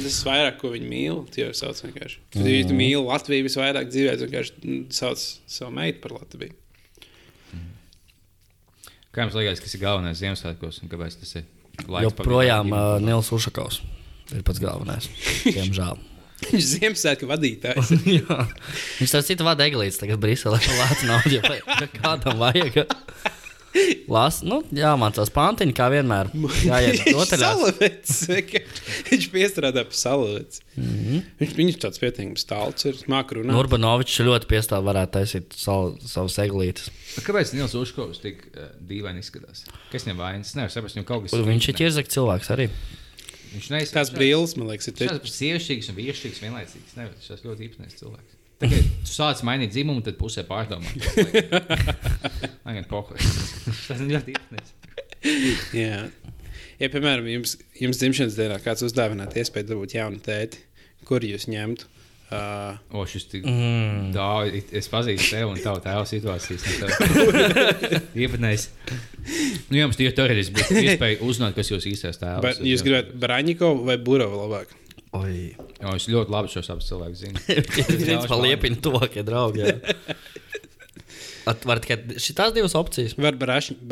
Tas ir vairāk, ko viņi mīl. Tie jau sauc vienkārši. Tad, ja tu mīli Latviju visvairāk dzīvē, vienkārši mm, sauc savu meitu par Latviju. Kā jums liekas, kas ir galvenais Ziemassvētkos un kāpēc tas ir? Laiks Joprojām uh, Nils Ušakovs ir pats galvenais. Diemžēl. Viņš ir Ziemassvētku vadītājs. Viņš tam citu vada eglītes, tagad Briselē lāca naudu, ja kādam vajag. Lās, nu, jāmācās pantiņi, kā vienmēr. Vienkārši. Viņš piestrādā pie salavets. Mm Mhm. -hmm. viņš, viņš tāds pietiekams stāsts ir, māk runāt. Urbanovičs ļoti piestāv varētu taisīt savu, savus eglītes. Kāpēc Nils Užkovs tik uh, dīvaini izskatās? Kas viņam vainas? Es nevaru saprast, viņam kaut kas Viņš ir ķirzak cilvēks arī. Viņš neizskatās. Tās brilles, man liekas, ir tik. ir sievišķīgs un vīrišķīgs vienlaicīgs. Nevar, Tas ir ļoti īpatnējs cilvēks. Tagad tu sāc mainīt dzimumu, tad pusē pārdomā. Man ir pohoj. Tas ir ļoti īpatnējs. Jā. Ja, piemēram, jums, jums dzimšanas dienā kāds uzdāvinātu iespēju dabūt jaunu tēti, kur jūs ņemtu? Uh, O, šis tik Mm. daudz. Es pazīstu tevi un tavu tēvu situācijas. Īpatnējs. Nu, jums tie teorētiski būtu iespēja uzzināt, kas jūs īstais tēvs. bet jūs gribētu Braņiko vai Burovu labāk? Oi. Jo, es ļoti labi šos abus cilvēkus zinu. Viņš paliepina to, ka draugi. var tikai šīs divas opcijas. Var Braņiko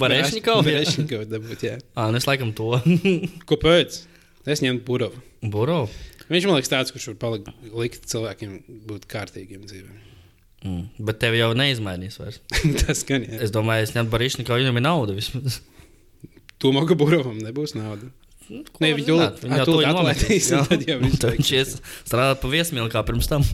Barēšņikovs. Barešņiko dabūt, jā. Ah, nu es laikam to. Kāpēc? Es ņemtu Burovu. Buro. Viņš man liekas tāds, kurš var palikt, likt cilvēkiem būt kārtīgiem dzīvēm. Mm. Bet tev jau neizmainīs vairs. Tas gan jā. Es domāju, es ņemtu Barēšņikovu, viņam ir nauda vismaz. Tomēr, Burovam nebūs naudas. Ko Nē, viņi to atlaidīs, viņš strādāt pa viesmīlu kā pirms tam.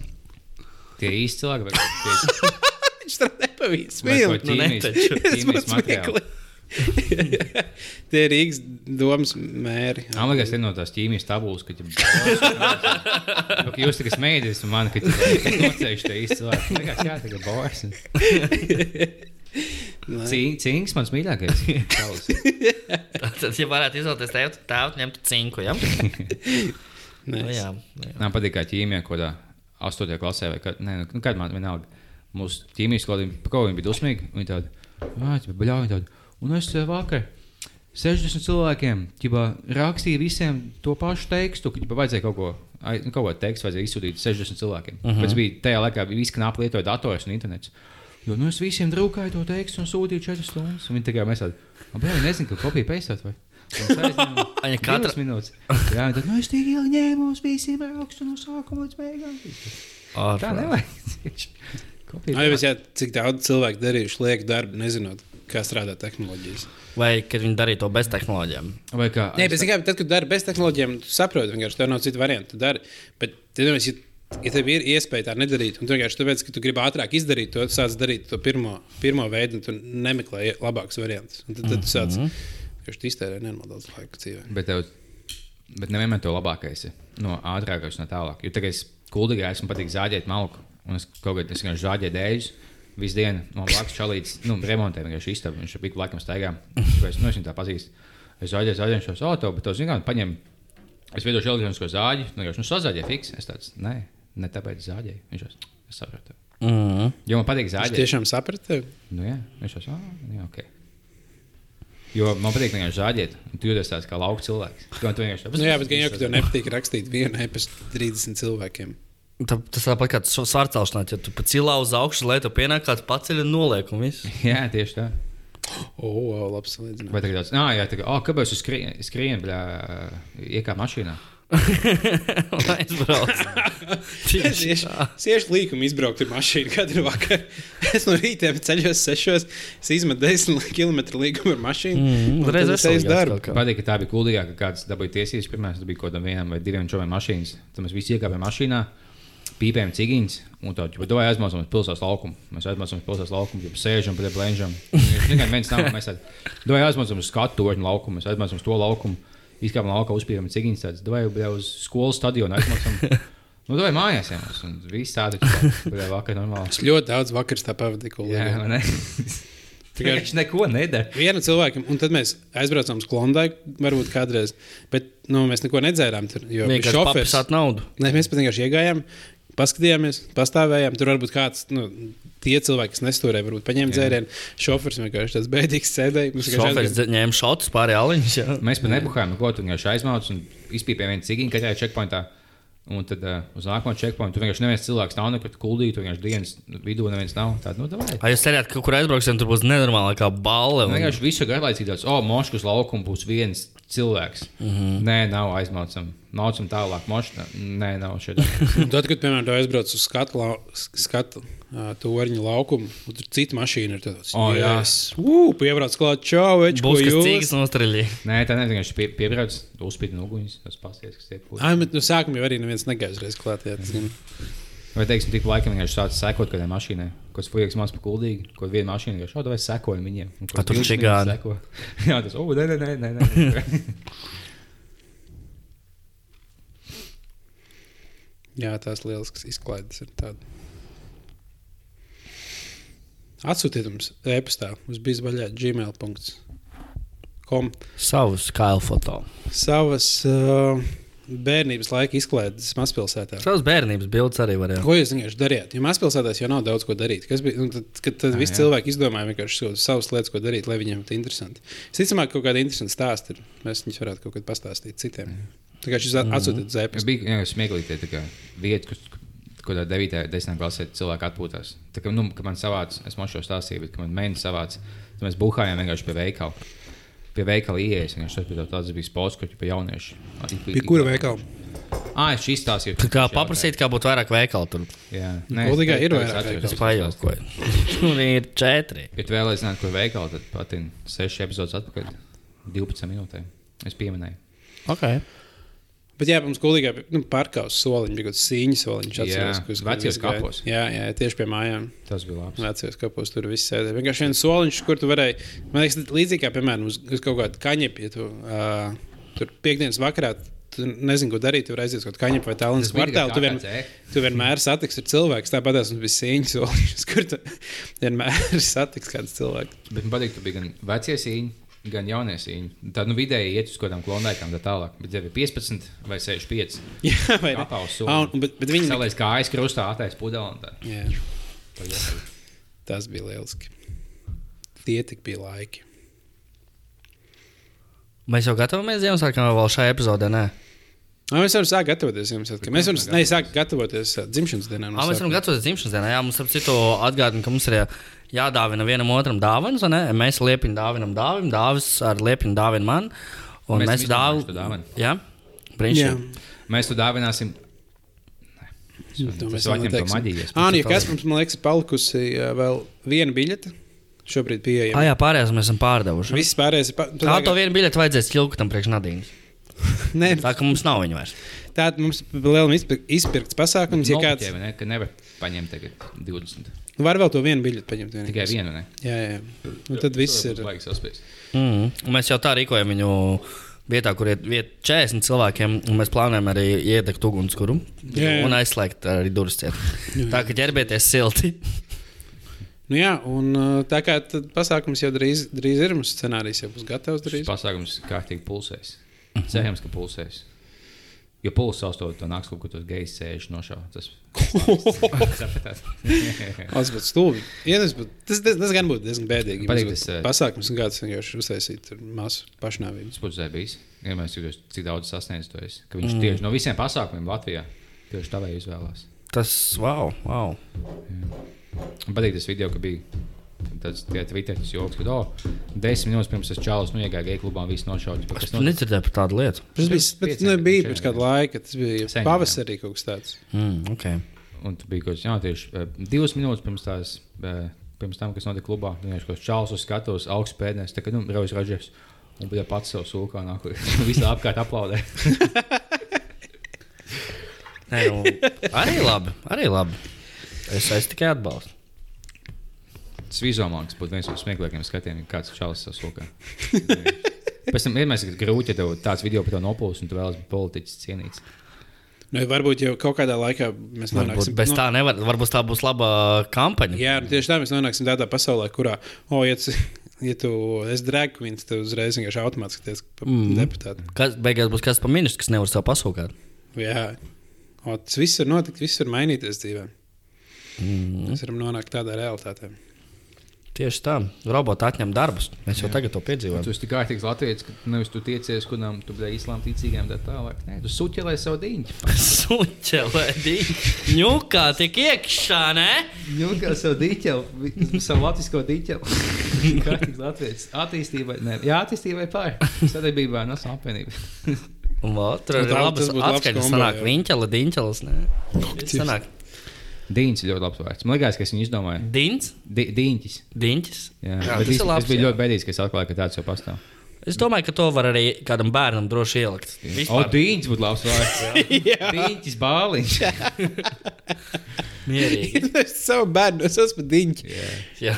Tie īsti cilvēki, tie Viņš strādā pie vai viesmīlu. to Nu, ne. Tas būs smieklīgi. Tie ir Rīgas domas mēri. Man liekas, tas ir no tās ķīmijas tabulas, ka jau ka jūs tikai smēķis, un man, ka jūs nocējuši te īsti cilvēki. Man liekas, jā, tagad boris. Cīņas mans mīļākais. Tad, ja varētu izvēlēties tevi, tēvu ņemtu cinku. Ja? Nu, jā, nu. Man patīk, kā ķīmija kaut kādā 8. klasē, vai kad, ne, nu, kad man vienalga. Mūsu ķīmijas skolā par ko viņi bija dusmīgi. Viņi tādi, tā bija bļauji tādi. Un es eh, vakar 60 cilvēkiem ķibā, rakstīju visiem to pašu tekstu, ka ķibā, vajadzēja kaut ko. nu, Kaut ko tekstu vajadzēja izsūtīt 60 cilvēkiem. Uh -huh. Pēc bija tajā laikā, bija visi knapi lietoja dators un internets. Jo nu, es visiem drukāju to tekstu un sūtīju 4 stundas. Un Viņi tikai mēs tādi, ah, viņi nezina, ka kopija pēstāt. Vai? Aizņēmu Viņa katra- divas minūtes. Jā, tad nu, es tik ilgi ņēmu uz visiem rakstu no sākuma līdz beigām. Tā Ārprāt. nevajag. Jā, cik daudz cilvēku darījuši lieku darbu, nezinot, kā strādā tehnoloģijas. Vai kad viņi darīja to bez tehnoloģijām? Vai kā? Nē, bet tikai tad, kad dari bez tehnoloģijām, tu saproti, vienkārši tev nav citu variantu. Tu dari. Bet, tad, ja, ja tev ir iespēja tā nedarīt, un tu vienkārši tāpēc, ka tu gribi ātrāk izdarīt to, sāc darīt to pirmo, pirmo veidu, un tu nemeklē labākus variantus. Un Tad, tad tu sāc vienkārši iztērēt nenormāli daudz laika dzīvē. Bet, tev, bet nevienmēr to labākais ir. No ātrākais, no tālāk. Jo tagad es kuldīgā esmu patīk zāģēt malku. Un es kaut kādā veidā zāģēju dēļus. Visu dienu man blakus čalīts, nu, remontē vienkārši istabu. Viņš ir laikam staigā. Es, nu, es viņu tā pazīstu. Es zāģēju, zāģēju šo auto, bet to zinām, paņem. Es veidoju elektronisko zāģi. Nu, viņš nu, sazāģēja fiks. Es tāds, nē, ne tāpēc zāģēju. Viņš jau es sapratu. Mm. Jo man patīk zāģēt. tiešām sapratu tevi. Nu, jā, viņš jau tādā veidā, ok. Jo man patīk vienkārši zāģēt. un Tu jūties tāds kā lauka cilvēks. Tu vienkārši Nu, jā, bet gan jau, ka tev nepatīk rakstīt vienu e-pastu 30 cilvēkiem. Tā, tas tāpat kā svārcelšanās, ja tu pa cilā uz augšu, lai tu pienāk kāds paceļ un noliek un viss. Jā, tieši tā. O, oh, labs salīdzinājums. Vai tagad tāds, ah, jā, tā kā, oh, kāpēc jūs skrienat, skrien, bļā, iekā mašīnā? Lai aizbrauc. Tieši tieši līkumu izbraukt ar mašīnu katru vakaru. Es no rīta ceļos sešos, es izmetu 10 km līkumu ar mašīnu. Mm, un Reiz es veselīgāks darbu. Patīk, ka tā bija kuldīgāk, ka kāds dabūja tiesības. Pirmā, tas bija kaut kādam vienam vai diviem čomiem mašīnas. Tad mēs visi iekāpām mašīnā, pīpējām cigiņas, un tā, ja domāju, aizmācām uz pilsētas laukumu. Mēs aizmācām uz pilsētas laukumu, jau sēžam pie blēņģiem. Tikai viens nav, mēs aizmācām uz skatu toņu laukumu, mēs aizmācām uz to laukumu. Izkāpām laukā, uzpīpējām cigiņas, tādas, domāju, jau uz skolas stadionu aizmācām. Nu, vai mājās jau mums, un viss tāda bija vakar normāli. Es ļoti daudz vakars tā pavadīju. Vai ne? Tikai Viņš neko nedara. viena cilvēkam, un tad mēs aizbraucām uz Klondaiku, varbūt kādreiz, bet nu, mēs neko nedzērām tur. Jo bija Vienkārši šofers. papsāt naudu. Nē, mēs vienkārši iegājām, paskatījāmies, pastāvējām. Tur varbūt kāds, nu, tie cilvēki, kas nestūrēja, varbūt paņēma dzērienu. Šofers vienkārši tāds bēdīgs sēdēja. Mums vienkārši ņēma šotus pāri aliņš. Mēs pat nebuhājām, ko tur vienkārši aizmauc un izpīpējām vienu cigiņu katrā checkpointā. Un tad uh, uz nākamo checkpointu tur vienkārši neviens cilvēks nav nekur kuldīgi, tur vienkārši dienas vidū neviens nav. Tāda, nu, davai. Ai, jūs cerējāt, ka kur aizbrauksim, tur būs nenormālākā balva. Un Un... Vienkārši visu garlaicīgi tāds, oh, moškas laukuma būs viens cilvēks. Mm Mhm. -hmm. Nē, nav aizmaucam. Maucam tālāk, moškā. Nē, nav šeit. Tad, kad, piemēram, aizbrauc uz skatu, lau, skatu ā, torņa laukumu, un tur cita mašīna ir tāds O, jā. - Ugh, piebrauc klāt, čau, več, ko jūs. cīgas nostraļīgi. Nē, tā neviens vienkārši pie, piebrauc, uzspīd uguņus, tas pasties, kas tiek pūlis. Ai, bet no sākuma jau arī neviens negājas reiz klāt. Jā. Vai, teiksim, tik laikam vienkārši sācis sekot kādai mašīnai, kas fujies maz pa kuldīgi, ko viena mašīna vienkārši šāda vai sekojam viņiem. A, tur 20 čigāni. minūtes seko. Jā, tas, oh, nē, nē, nē, nē. nē. Jā, tās lieliskas izklaides ir tādas. Atsūtiet mums e-pastā uz bizbaļā gmail.com Savus kailu foto. savas uh, bērnības laika izklaides mazpilsētā. Savus bērnības bildes arī varēja. Ko jūs vienkārši darījāt? Jo mazpilsētās jau nav daudz ko darīt. Kas bija? Nu, tad, kad tad Ah, visi cilvēki izdomāja vienkārši savas- savas lietas, ko darīt, lai viņiem būtu interesanti. Ka kaut kāda interesanta stāsta ir. Mēs viņus varētu kaut kad pastāstīt citiem. Tā kā šis atsūtīt Es zēpes. biju vienkārši smieklīgi tā kā vieta, kur kur tā 9. un 10. klasē cilvēki atpūtās. Tā kā, nu, kad man savāca, es man šo stāstīju, bet kad man mēnesis savāca, tad mēs buhājām vienkārši pie veikala. Pie veikala ieejas, vienkārši tas bija tāds bija spots, kur pie jauniešu. Pie kura veikala? Ah, es šis stāstīju. Tā kā paprasīt, kā būtu vairāk veikalu tur. Jā, Kuldīgā ir es vairāk atceros. veikalu. Es pajaukoju. Tur ir četri. Ja tu vēlēsies zināt, kur veikala, tad pat 6 epizodes atpakaļ, 12 minūtēm. Es pieminēju. Okay. Bet jā, mums gulīgā bija nu, parkā uz soliņa, bija kaut kāds sīņas soliņš. Jā, atceros, kur vecajos kapos. Jā, jā, tieši pie mājām. Tas bija labi. Vecajos kapos tur viss sēdēja. Vienkārši viens soliņš, kur tu varēji, man liekas, līdzīgi kā, piemēram, uz, uz kaut kādu kaņepi, ja tu uh, tur piekdienas vakarā. Tu nezini, ko darīt. Tur aizies kaut kādā kaņepē vai tālāk. Tas bija kvartālā. Tu, vien, tu vienmēr satiksi cilvēku. Tāpat mums bija sīņas soliņš, kur tu vienmēr satiksi kāds cilvēks. Bet man patīk, ka bija gan vecie sīņi, gan jaunie sīņi. Tad nu, vidēji iet uz kaut kādām klonēkām, tā tālāk. Bet ja ir 15 vai 65, Jā, vai ne? Ah, bet, bet viņi Salēs kājas krustā, attaisno pudeli un tā. Jā, tas bija lieliski. Tie tik bija laiki. Mēs jau gatavojamies Ziemassvētkam, vai vēl šajā epizodē? Nē, Ah, mēs varam sākt gatavoties Ziemassvētkiem. Mēs varam sākt gatavoties dzimšanas dienā. no ah, mēs varam gatavoties dzimšanas dienā. Jā, mums ap citu atgādina, ka mums ir jādāvina vienam otram ne? Mēs liepiņu dāvinam dāvinu, dāvis ar liepiņu dāvinu man. Un Mēs mēs, to dāvanu. Jā, brīnišķīgi. Mēs to dāvināsim. to Tas mēs vēl vēl atņem to neteiksim. maģiju. Ā, nu, kas mums, man liekas, ir palikusi vēl viena biļete. Šobrīd pieejama. jā, pārējās mēs esam pārdevuši. Viss pārējais ir. Pa... tu Kā to vienu biļeti vajadzēs ķilku tam priekš Nadīnas? Nē, Tā ka mums nav viņa vairs. tāda mums ir liela izpir- izpirkts pasākums. Ja kāds Ne, ka nevar paņemt tagad 20. Var vēl to vienu biļeti paņemt. vienīgais. Tikai vienu. Ne? Jā, jā. Nu, tad viss ir. Mm. Un Mēs jau tā rīkojam viņu vietā, kur ir viet 40 cilvēkiem, un mēs plānojam arī iedegt ugunskura Jā, jā. un aizslēgt arī durvis. Tā kā ķerbieties silti. Nu, jā, un ā, tā kā tad pasākums jau drīz, drīz ir, mums scenārijs jau būs gatavs drīz. pasākums kārtīgi pulsēs. Cerams, ka pulsēs. Jo pulss savstot to nāks kaut kur tos gejs sēž nošauj. Tas. Tas būtu stulbi. Ja, tas, būtu, tas, tas, tas gan būtu diezgan bēdīgi. ja Patīk tas, ā, pasākums un kāds vienkārši uztaisīt tur masu pašnāvību. Tas būtu zēbijs. Ja mēs jūtos, cik daudz sasniedz to es. Ka viņš tieši no visiem pasākumiem Latvijā tieši tā vai izvēlās. Tas, wow, wow. Man patīk tas video, ka bija tāds Twitteris joks, ka, oh, desmit minūtes pirms tas čalis nu iegāja gejs klubā un viss nošauts. Es nedzirdēju par tādu lietu. Tas bija, Pirms bet, pieciem, nu, bija pirms kāda laika, tas bija Sen pavasarī kaut kas tāds. Mm, okay. Un tur bija kaut kas tāds, tieši uh, divas minūtes pirms tās. Uh, Pirms tam, kas notika klubā, viņš kaut kāds čāls uz skatuves, augsts pēdējais, tā kā nu, Raujas Rodžers. Un bija pats savs sūkā, nāk, visi apkārt aplaudē. Nē, nu, arī labi. Arī labi. Es, es tikai atbalstu. Tas vizuālāks būtu viens no smieklīgākajiem skatiem, kāds čāls savs sūkā. Pēc tam vienmēr ir grūti, ja tev tāds video par to nopūs un tu vēlas būt politiķis cienīts. Nu, varbūt jau kaut kādā laikā mēs nonāksim bez tā nevar. Varbūt tā būs laba kampaņa. Jā, nu, tieši tā mēs nonāksim tādā pasaulē, kurā, oh, ja tu, ja tu esi queens, tad uzreiz vienkārši automātiski tiek par mm. deputātu. Kas beigās būs kas par ministru, kas nevar savu pasūkāt? Jā, o, tas viss var notikt, viss var mainīties dzīvē. Mm. Mēs varam nonākt tādā realitātē. Tieši tā. Roboti atņem darbus. Mēs jau tagad to Tu piedzīvojam. esi tik ārkārtīgs latviečs, ka nevis tu tiecies, kādam tu biji islāma ticīgiem, tā tālāk. Nē, tu suķelē savu diņu. Suņķelēdī. Ņukā tik iekšā, ne? Nu, kā savu diņu, savu latvisko diņu. Kārtīgs latviečs. Attīstībai, ne, jā, attīstībai pār. Sadarbībā ar Nacionālo apvienību. Un tur Nu, ir labas atskaņas. Sanāk, jā. viņķela, diņķelas. Koktīvs. Sanāk, Dīņš ir ļoti labs vārds. Man liekas, ka es viņu izdomāju. diņķis, Di Dīņķis. diņķis. Jā, Jā, jā tas es, ir labs, es biju jā. ļoti bēdīgs, ka es atklāju, ka tāds jau pastāv. Es domāju, ka to var arī kādam bērnam droši ielikt. O, dīņķis būtu labs vārds. Dīņķis bāliņš. mierīgi. es savu bērnu, es esmu diņķis. Jā.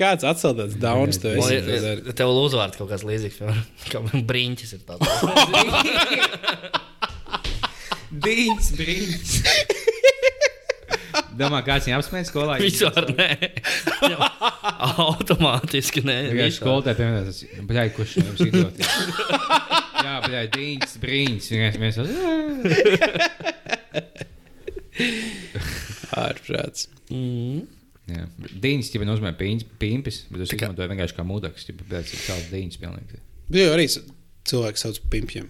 Kāds atsaldēts dauns Man esi? ir- Tev uzvārds kaut kāds līdzīgs. piemēram, Kā brīņķis ir tāds. Dīņķis, brīņķis. Domā, kāds viņu apsmēja skolā? Vispār nē. Jā, Automātiski nē. Vispār. skolotāji piemēram, tas bļāj, kurš jums idioti. Jā, dīņķis, brīņķis. Vienkārši mēs Ārprāts. Mm. Jā, dīņķis jau nozīmē pīņķis, pīmpis, bet es izmantoju vienkārši kā bļāj, cik tāds dīņķis pilnīgi. Bija arī s- cilvēki sauc pimpiem.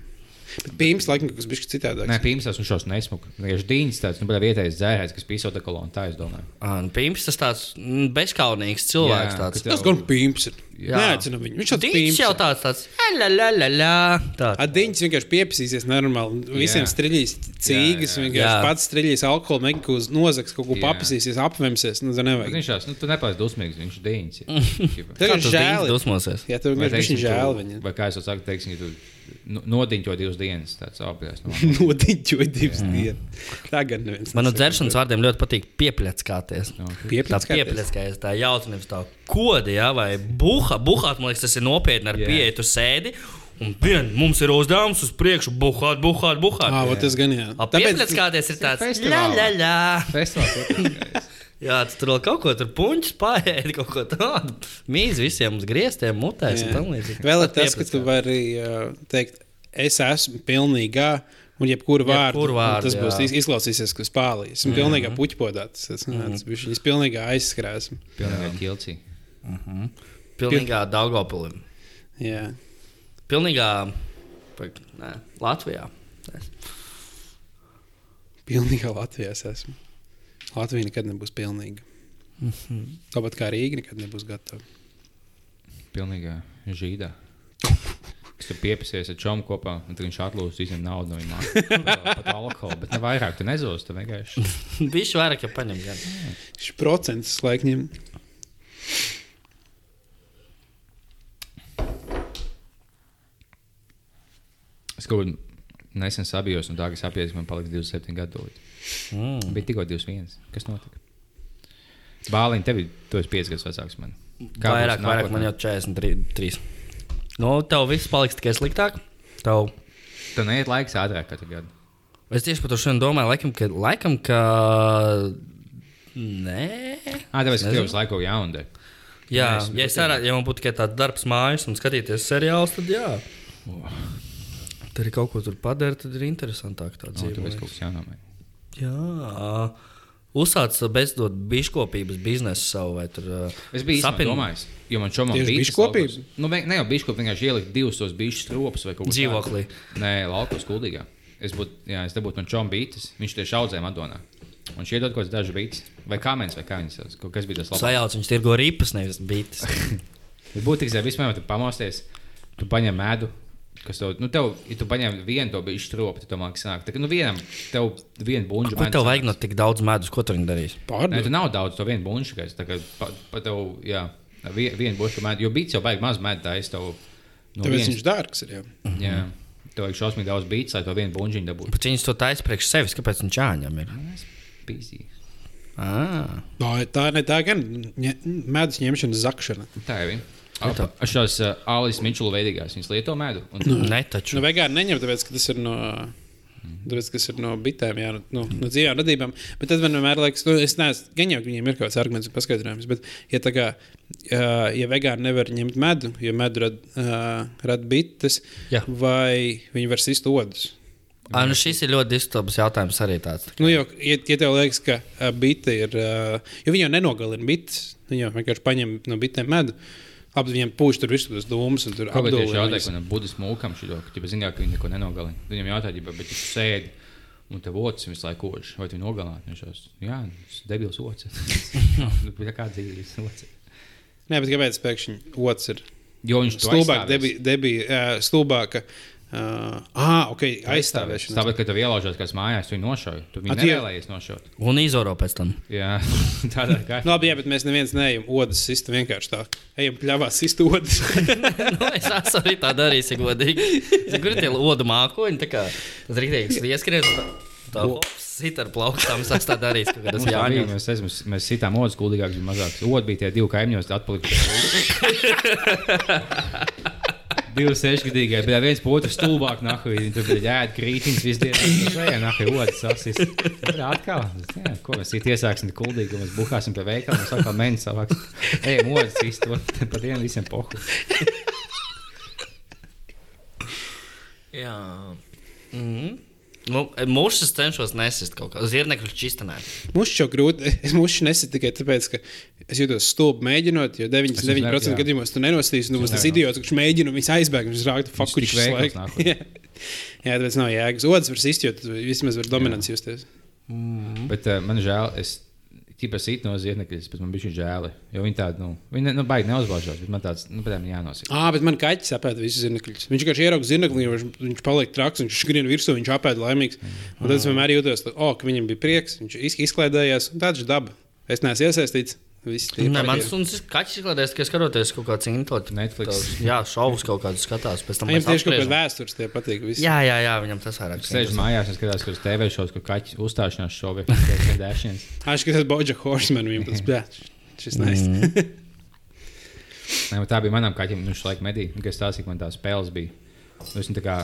Bet pimps laikam kaut kas bija citādāk. Nē, pīmpis tas un šos nesmuka. Vienkārši dīņķis tāds, nu, bļāj, vietējais dzērājs, kas pīso tā kolonu, tā es domāju. Ah, nu, Pimps tas tāds mm, bezkaunīgs cilvēks. Jā, Tāds. tev- Tas gan pimps ir. Atcinam viņu. Viņš tāds pimps. jau tāds, tāds la la la la. Tāds. Adiņš vienkārši pieprasīsies normāli. Visiem Jā. strīdīs cīgas, Jā, jā. vienkārši Jā. pats strīdīs alkoholu, megakūs nozags, kaut ko papasīsies, apvemsies. Nu, Bet. Viņš tās, nu, tu nepaliec dusmīgs, viņš ir dīņķis. Tev ir žēl. dusmosies? Jā, tev viņš žēl viņu. vai kā es to saku, teiksim, ja tu nodiņķo divas dienas, tāds apgājās. No, Nodiņķoja divas dienas. Tā gan neviens. Man no nesaka. dzeršanas vārdiem ļoti patīk piepļackāties. no, Tā pieplēskājas, tā jautri nevis tā kodi, jā, vai buha. Buhāt, man liekas, tas ir nopietni ar Jā. pieeju, tu sēdi. Un vien mums ir uzdevums uz priekšu, buhāt, buhāt, buhāt. Ah, vot tas gan jā. A Piepļackāties ir tāds la festivāls. la la. Festivāls. Jā, tu tur vēl kaut ko tur puņķis pārēdi, kaut ko tādu. Mīz visiem uz griestiem, mutēs un tam līdzīgi. Vēl ir tas, ka tu vari uh, teikt, es esmu pilnīgā. Un jebkuru vārdu, Jebkuru vārdu, tas būs jā. iz- izklausīsies, kas pārlīs. Esmu pilnīgā puķpodāts. Tas mm. ir pilnīgā aizskrēsme. Pilnīgi ķilcī. Pilnīgā Daugopilim. Jā. Pilnīgā pa- nē, Latvijā. Pilnīgā Latvijā es esmu. Latvija nekad nebūs pilnīga. Tāpat kā Rīga nekad nebūs gatava. Pilnīgā žīdā. Kas tu piepasies ar čomu kopā, un tad viņš atlūdz visiem naudu no viņa. Pat alkoholu, bet ne vairāk, tu nezos, tu vienkārši. Viņš vairāk jau paņem. Gan. Šis procents laikņem. Es kaut kādā nesen sabijos, un tā, ka sapies, man paliks 27 gadu. Mm. Bija tikko 21. Kas notika? Bāliņ, tev ir, tu esi 5 gadus vecāks mani. Kā Vairāk, vairāk, man jau 43. Nu, tev viss paliks tikai sliktāk. Tev... Tev neiet laiks ātrāk katru gadu. Es tieši par to šodien domāju, laikam, ka. Laikam, ka... Nē, Ah, tev visu laiku jaunda. jā, Nē, es ja, es varētu, ja man būtu tikai tāds darbs mājās un skatīties seriālus, tad jā. Tur ir kaut ko tur padarīt, tad ir interesantāk tā No, dzīve. tāpēc man kaut kas jānomēr. liekas. Jā. Uzsācis bezdot biškopības biznesu savu vai tur. uh, Es biju sapņu... domājis, jo man šomā bija biškopība? Nu, ne jau biškopība, vienkārši ielikt divus tos bišķus stropus vai kaut ko Dzīvoklī. Nē, laukos kuldīgā. Es būtu, jā, es dabūtu man čom bītas, viņš tieši audzēja Madonā. Un šie dod kaut kāds dažs bītas, vai kāmens, vai kā viņas sauc. Kaut kas bija tas labs. Sajauc, viņš tirgo ripas, nevis bītas. Būtībā, ja vispār tu pamosties, tu paņem medu. Kas tev, nu, tev, ja tu paņem vienu to bišķi stropu, tad māki sanāk. Tā, kā, nu, vienam, tev vienu buļbuļsu. Ko tev vajag no tik daudz medus? Ko tu viņi darīs? Nē, Pārdot. tu nav daudz to vienu buļbuļsu, kas tā kā pa, pa tev, jā, vien, vienu buļbuļsu medu. Jo bīts jau vajag maz medu, tā es tev. No Tāpēc vienas- viņš dārgs ir. Jā. Jā, tev vajag šausmīgi daudz bīts, lai to vienu buļbuļsu dabūtu. Bet viņas to taisa priekš sevis, kāpēc viņš āņem ir? Pīsī. Ah. Tā, tā, ne, tā gan medus ņemšana, zakšana. Tā ir. tā? Ar šās uh, Alis Mičula veidīgās viņas lieto medu. Un, Ne taču. Nu, vegāni neņem, tāpēc, ka tas ir no Tāpēc, kas ir no bitēm, jā, no, no, no dzīvām radībām. Bet tad man vienmēr liekas, nu, es neesmu gan jau, ka viņiem ir kaut kāds arguments un paskaidrojums. Bet, ja tā kā uh, ja vegāni nevar ņemt medu, jo medu rada uh, rad bites, Jā. vai viņi var sist odus. Ah, nu šis ir ļoti diskutabls jautājums arī tāds. Nu, jo, ja, ja tev liekas, ka uh, bite ir. Uh, jo viņi jau nenogalina bites, viņi jau vienkārši paņem no bitēm medu. Abi viņiem pūš tur visus tos dūmus, tur tieši apdulina jautāja, ka budas mūkam šito, ka viņi ka viņi neko nenogalina. Viņam jautāja, ja, bet tu sēdi un tev otrs visu laiku kož, vai tu nogalināji? Viņš tas ir debils otrs. Nu, bet kā dzīves otrs? Nē, bet kāpēc pēkšņi otrs ir Jo viņš to stulbāk, aizstāvēs. debi, debi, uh, stulbāka? Uh, ah, ok, aizstāvēšana. Tāpēc, kad tev ielaužās kāds mājās, tu viņu nošauji. Tu viņu nevēlējies nošaut. Un izoro pēc tam. Jā, tādā kā. Nu, labi, jā, bet mēs neviens neejam odas sistu vienkārši tā. Ejam pļāvās sistu odas. nu, es esmu arī tā darījis, ja godīgi. Kur ir tie odu mākoņi? Tā kā tas rīktīgs ieskrien. Tā, sit ar tā darījis, ka tas bija, jāņem. Mēs, mēs, mēs sitām odas kuldīgākas, bija mazākas. Otrs bija tie divi kaimiņos, atpalikuši. Divi sešgadīgie, bet viens pa otru stulbāk nahu. Viņi tur bija ēd krītiņas dienu. Tas bija nahu otrs sasis. Tad atkal, jā, ko mēs it iesāksim kuldīgi, mēs buhāsim pie veikala, un sakām, mēnesis savāks. Ejam otrs to, pa dienu visiem pohu. Jā. Mm. Nu, Mūžs es cenšos nesist kaut kā. Zirnekļu čistanē. Mums jau grūti. Es mūžu nesu tikai tāpēc, ka es jūtos stulbi mēģinot, jo 99% Es ne- gadījumos tu nenostīsi. Nu, Es tas idiots, kurš mēģina un viņš aizbēg, viņš tik veikals nāk. Jā, Jā, tāpēc nav jēgas. Otrs var sist, jo tad vismaz var dominants justies. Bet uh, man žēl, es tikai sit no ziednekļa, bet man bija žēl. Jo viņi tādi, nu, viņi nu, baigi neuzbāžās, bet man tāds, nu, tam jānosaka. Ah, bet man kaķis apēda visus zirnekļus. Viņš vienkārši ierauga zirnekli, viņš, viņš paliek traks, viņš skrien virsū, viņš apēda laimīgs. Un tad es vienmēr jūtos, oh, ka viņam bija prieks, viņš iz- izklaidējās. un Tāds ir daba. Es neesmu iesaistīts. Nē, man suns ir kaķis izklaidēs, ka skatoties kaut kādu cintot. Netflix. Jā, šovus kaut kādus skatās. Pēc tam Viņam tieši kaut kāda vēstures tie patīk. visi. Jā, jā, jā, viņam tas vairāk. Sēž mājās, un skatās, kur TV šovs, kur kaķis uzstāšanās šovi, kas. Ah, Es skatos Boģa Horseman, viņam tas bija. Šis nice. Mm. Nē, tā bija manam kaķim, viņš laika medī, un, kad es stāstīju, man tās spēles bija. Nu, Es tā kā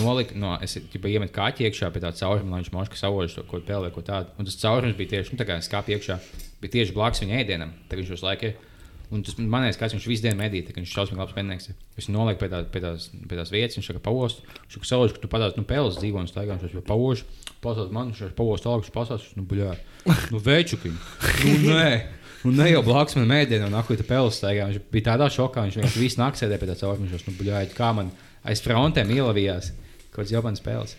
noliku, no, es tikai iemetu kaķi iekšā pie tā cauruma, lai viņš moška sauž to, ko pēlē, ko tādu. Un tas caurums bija tieši, nu, tā kā skāpja iekšā, bija tieši blakus viņa ēdienam, tad viņš uz laiku. Un tas manējais, ka viņš visu dienu medīja, kā viņš šausmīgi labs pennieks. Es viņu nolieku pie, tā, pie, tās, pie tās vietas, viņš saka, pavost. Viņš saka, sauž, ka tu padās, nu, pēles dzīvo un staigā, viņš jau pavož. Pasās man, viņš pavost tālāk, viņš pasās, nu, buļā. Nu, večuki. Nu, nē. Un ne jau blakus man mēdīja, un akūta pēles staigā. Viņš bija tādā šokā, viņš vienkārši visu nakti sēdēja pie tā cauruma. Viņš jau, nu, buļā, kā man aiz frontēm ielavījās kaut kāds jauns spēles.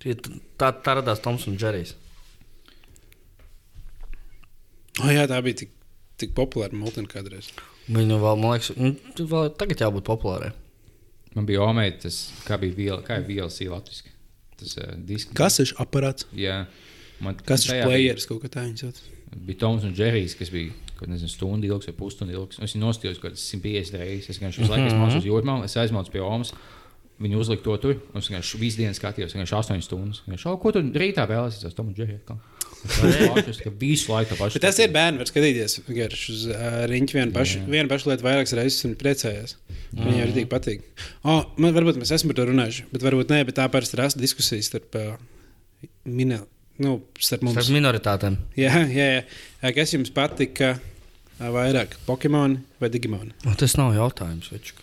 Tie- Tā, tā radās Toms un Džerijs. Oh, jā, tā bija tik, tik populāra multina kādreiz. Viņu vēl, man liekas, nu, vēl tagad jābūt populārai. Man bija omēta, tas kā bija viela, kā ir VLC latviski. Tas uh, disks. Kas ir aparāts? Jā. Man, Kas ir tajā bija- players? Kaut kā tā viņa sauc. bija Toms un Džerijs, kas bija kaut kāda stunda ilgs vai pusstundu ilgs. Es viņu nostājos kaut kādas 150 reizes. Es vienkārši uz laiku Mhm. mācījos jūrmā, es aizmaucu pie Omas. Viņu uzlika to tur, un es vienkārši visu dienu skatījos, vienkārši 8 stundas. Vienkārši, "O, ko tu rītā vēlēsies? Tas atkal." Es kā visu laiku pašu. Bet tas ir bērni, var skatīties vienkārši uz uh, riņķi vienu pašu, vienu pašu lietu vairākas reizes un priecājās. Viņai arī tik patīk. Oh, man varbūt mēs esam par to runājuši, bet varbūt nē, bet tā parasti rasta diskusijas starp uh, minēlu. Nu, starp mums. Tas minoritātēm. Jā, jā, jā. Kas jums patika vairāk? Pokemoni vai Digimoni? Nu, Tas nav jautājums. Večuk.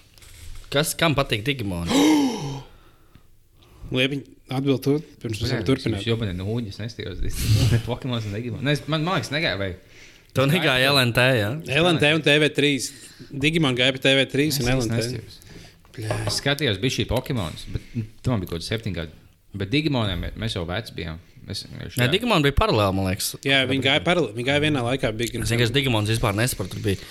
Kas kam patīk Digimon? Liepiņ, atbild to, pirms mēs varam turpināt. Jūs jau manā nūģis nestījos. Pokemons un Digimon. Ne, es- man, man liekas, negāja vai. Tu negāji LNT, jā? LNT un TV3. Digimon gāja pa TV3 un Es LNT. nestījos. Es skatījos, bija šī Pokemons, bet nu, tam bija kaut kāds septiņi gadi. Bet Digimoniem mēs jau veci bijām. Mēs, vienkārši, Nē, jā. Digimon bija paralēli, man liekas. Jā, viņi gāja paralēli. Viņi gāja vienā laikā. Bija Es vienkārši Digimons vispār nesapratu. Tur bija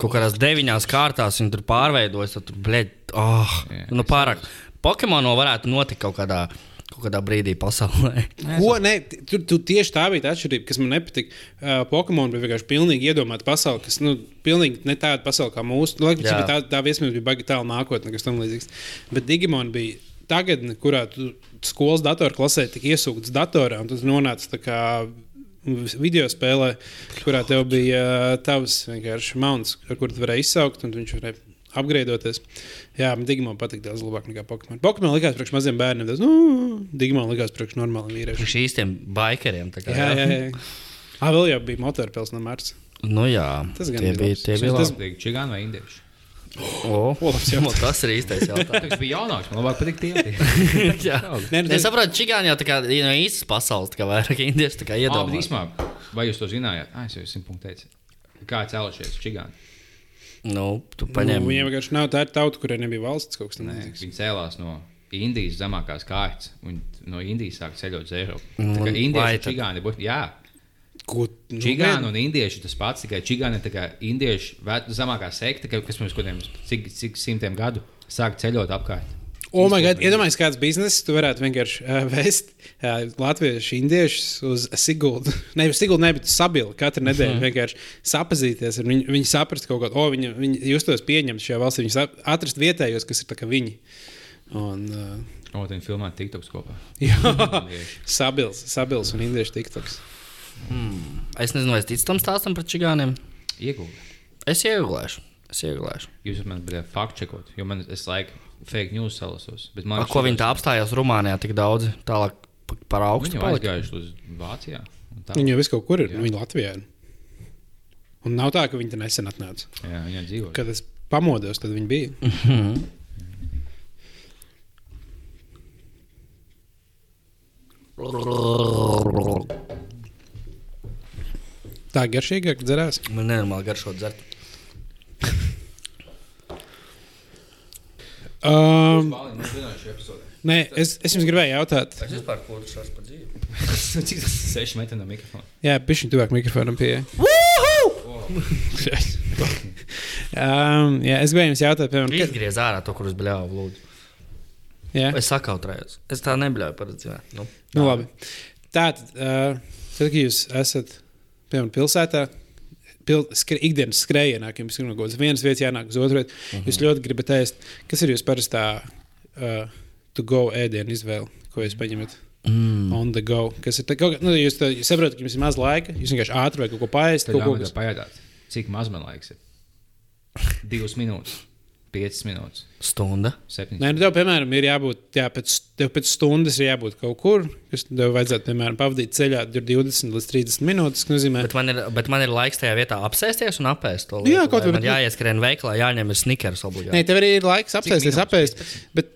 kaut kādās deviņās kārtās, viņi tur pārveidojas. Tad tur, blēd, oh, Jā, nu pārāk. Pokemono varētu notikt kaut kādā, kaut kādā brīdī pasaulē. Ko? Nē, tur, tur tieši tā bija tā atšķirība, kas man nepatika. Uh, Pokemon bija vienkārši pilnīgi iedomāta pasaule, kas nu, pilnīgi ne tāda pasaule kā mūsu. Nu, bija tā, tā viesmība bija baigi tālu nākotnē, kas tam līdzīgs. Bet Digimon bija tagadne, kurā tu skolas datorklasē tika iesūkts datorā, un tu nonāci tā kā video spēlē, kurā tev bija uh, tavs vienkārši mauns, ar kuru tu varēji izsaukt, un viņš varēja apgriedoties. Jā, man Digimon patīk daudz labāk nekā Pokemon. Pokemon likās priekš maziem bērniem, tas nu, Digimon likās priekš normāliem vīriešiem. Priekš īstiem bikeriem. tā kā, Jā, jā, jā. Ah, vēl jau bija motorpils no Mārcis. Nu jā, Tas gan tie bija bija. labs. Tie Tas- bija Tas bija čigāni vai indieši. O, O, labs jautājums. nu, tas ir īstais jautājums. Tas bija jaunāks, man labāk patīk tie. Jā. Nē, nu, Es tas- saprotu, čigāni jau tā kā no īstas pasaules, tā kā vairāk indieši tā kā iedomājas. īsumā, vai jūs to zinājāt? Ah, es jau simt punktu teicu. Kā cēlušies čigāni? Nu, tu Nu, paņem. viņiem vienkārši nav tāda tauta, kurai nebija valsts kaut kas Nē, tāds. viņi cēlās no Indijas zemākās kārtas, un no Indijas sāk ceļot uz Eiropu. Nu, Tā kā tad- čigāni būtu, jā, Ko nu, čigāni un indieši tas pats, tikai čigāni ir indieši zemākā sekta, ka- kas mums kādiem cik, cik simtiem gadu sāk ceļot apkārt. O, oh, God, iedomājieties, kāds bizness tu varētu vienkārši uh, vest uh, latviešu indiešus uz Siguldu. Ne, uz Siguldu, ne, bet uz Sabilu katru nedēļu Mhm. vienkārši sapazīties. ar Viņi, viņi saprast kaut ko, o, viņi, viņi justos pieņemti šajā valstī, viņi sap- atrast vietējos, kas ir tā kā viņi. Un, uh, O, viņi filmē TikToks kopā. jā. Sabils, Sabils un Indiešu tiktoks. Es nezinu, vai es ticu tam stāstam par čigāniem. Iegūda. Es iegulēšu. Es iegulēšu. Jūs man bijat faktu čekot, jo man es laiku fake news salasos. Man ko viņi tā apstājās Rumānijā tik daudz tālāk pa- par augstu? Viņi jau aizgājuši uz Vācijā. un tā. Viņi jau visu kaut kur ir, Jā. viņi Latvijā ir. Un nav tā, ka viņi te nesen atnāca. Jā, viņi jau dzīvo. Kad es pamodos, tad viņi bija. Mhm. Tā garšīgāk dzerās. Man nenormāli garšo dzert. Um, nē, es, es jums gribēju jautāt, Es vispār kurš esmu par dzīvi. Cik tas ir 6 metri no mikrofona? jā, pišķiņ tuvāk mikrofonam pie. um, jā, es gribēju jums jautāt, piemēram, kad, Izgriez ārā to, kurus bļāvu, lūdzu. jā, Es sakautrējos. Es tā nebļauju par dzīvi. Nu, nu labi. Tātad, uh, tad, kad jūs esat, piemēram, pilsētā, pil, skre, ikdienas skrējienā, jums ir no kaut kādas vienas vietas jānāk uz otru vietu, Mhm. jūs ļoti gribat ēst. Kas ir jūsu parastā uh, to go ēdienu izvēle, ko jūs paņemat? mm. On the go. Kas ir tā, kaut, nu, jūs, tā, jūs saprotat, ka jums ir maz laika, jūs vienkārši ātri vai kaut ko paēst. Kaut ko, kas... pajautāt, cik maz man laiks ir? 2 minūtes, 5 minūtes, Stunda. 7 Nē, nu, tev, piemēram, ir jābūt, jā, pēc, tev pēc stundas ir jābūt kaut kur, kas tev vajadzētu, piemēram, pavadīt ceļā tur 20 līdz 30 minūtes. Nozīmē, Bet man, ir, bet man ir laiks tajā vietā apsēsties un apēst to Jā, lietu, kaut vai vai, Man bet- jāieskrien veikalā, jāņem ir snikers Nē, obligāti. tev arī ir laiks apsēsties, apēst. Bet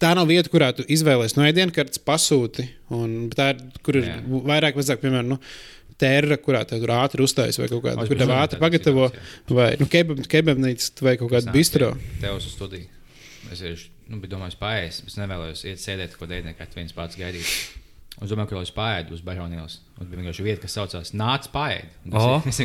tā nav vieta, kurā tu izvēlēsies no ēdienas, pasūti. Un, bet tā ir, kur ir Jā. vairāk, vajadzāk, piemēram, nu, tērra, kurā tev tur ātri uzstājas vai kaut kāda, biju ātri pagatavo. situācijā. Vai nu, kebab- kebabnīca vai kaut kāda bistro. Tev uz studiju. Es tieši, nu, biju domājis, pāriest. Es nevēlos iet sēdēt, ko dēļ, kā viens pats gaidīt. Un es domāju, ka jau es pārēdu uz Baronīlas. Un bija vienkārši vieta, kas saucās Nāc pārēd. O. Es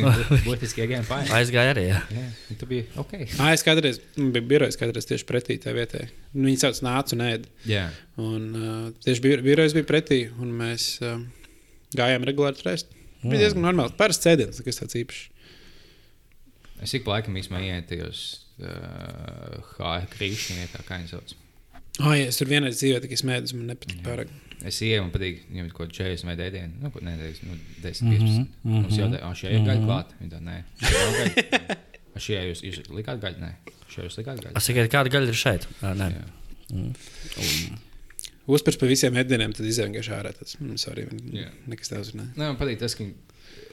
būtiski iegāju pārēd. Aizgāja arī. Jā. Jā, un tu biji ok. Ah, es kādreiz man bija birojas, kādreiz tieši pretī tā vietai. Nu, Viņi sauc nācu un ēd. Jā. Un uh, tieši bir- birojas bija pretī, un mēs uh, gājām regulāri trēst. Mm. Bija diezgan normāli. Parasts cēdiens, kas tāds īpašs. Es ik pa laikam īstenībā ietu tajos uh, krīšņiem, kā viņi sauc. Oh, ja es tur vienreiz dzīvoju, tikai smēdzu, man nepatīk pārāk. Es ieju un patīk, ņemt kaut ko 40 vai 10. Nu, ko- nē, 10, nu, 10 Mhm, 15. mhm. Mums jau tāda, šī ir gaļa klāta. Viņa tā, nē. A, Šajā jūs, jūs likāt gaļu? Nē, šajā jūs likāt gaļu. Es tikai kāda gaļa ir šeit. Ā, Nē. Jā. Mm. Uzpērts par visiem ēdieniem, tad izdevies vienkārši ārā. Tas mm, sorry, Jā. nekas tāds ne. Nē, man patīk tas, ka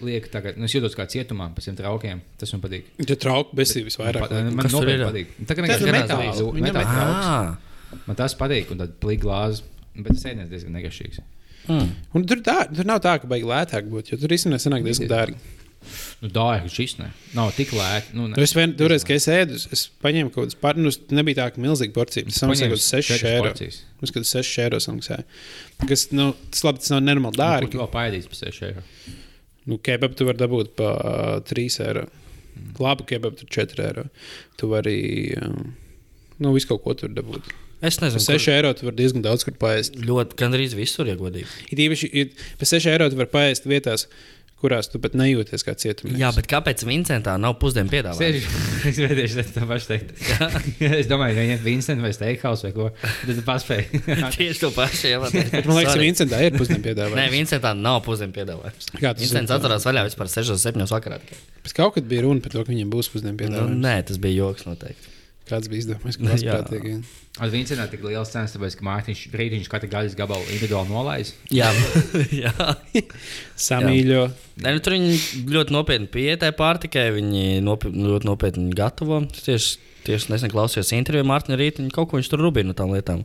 liek tagad, nu, es jūtos kā cietumā pēc tiem traukiem. Tas man patīk. Ja trauku besības vairāk. Man, man nopietni patīk. Tā kā vienkārši metāls, metāls. Man tas patīk, un tad plīgi glāzi. Bet tas ēdiens diezgan negašīgs. Mm. Un tur, tā, tur nav tā, ka baigi lētāk būtu, jo tur īstenībā sanāk diezgan dārgi. Nu, dārgi šis ne. Nav tik lēti. Nu, ne. Nu, es vien, toreiz, kad es ēdu, es- es paņēmu kaut kādas pārnus, nebija tā, ka milzīga porcija. Tas samaksāja kaut kāds 6 eiro. porcijas. Uz kādas 6 eiro samaksāja. Kas, nu, tas labi, tas nav nenormāli Tur dārgi. vēl paēdīs par 6 eiro. Nu, kebabu tu vari dabūt par uh, 3 eiro. Labu kebabu tur 4 eiro. Tu vari, um, nu, visu kaut ko tur dabūt. Es Par nezinu, 6 eiro tu vari diezgan daudz kur paēst. kur- ļoti gandrīz visur, ja godīgi. Ir īpaši, ir- par 6 eiro tu vari paēst vietās, kurās tu pat nejūties kā cietumnieks. Jā, bet kāpēc Vincentā nav pusdienu piedāvājums? Sēž, es vēlēšu to pašu teikt. es domāju, ka viņam ir Vincents vai Steakhouse vai ko. Tad tu paspēji. Tieši to pašu jau pateicu. Man liekas, ka Vincentā ir pusdienu Nē, piedāvājums. Vincentā nav pusdienu piedāvājums. Kā tas Vincents atcerās vaļā vispār 6, 7 vakarā. tikai. Bet kaut kad bija runa par to, ka viņiem būs pusdienu Nu, piedāvājums. nē, tas bija joks noteikti. Kāds bija izdomājis, ka Jā. tas ir prātīgi. Ar Vincentu tik liels cenas, tāpēc, ka Mārtiņš Rītiņš katru gaļas gabalu individuāli nolaist. Jā, jā. Samīļo. Nē, nu, tur viņi ļoti nopietni pieiet pārtikai, viņi nopi ļoti nopietni viņu gatavo. Es Tieši, tieši nesen klausījos interviju ar Mārtiņu Rītiņu, kaut ko viņš tur rubina no tām lietām.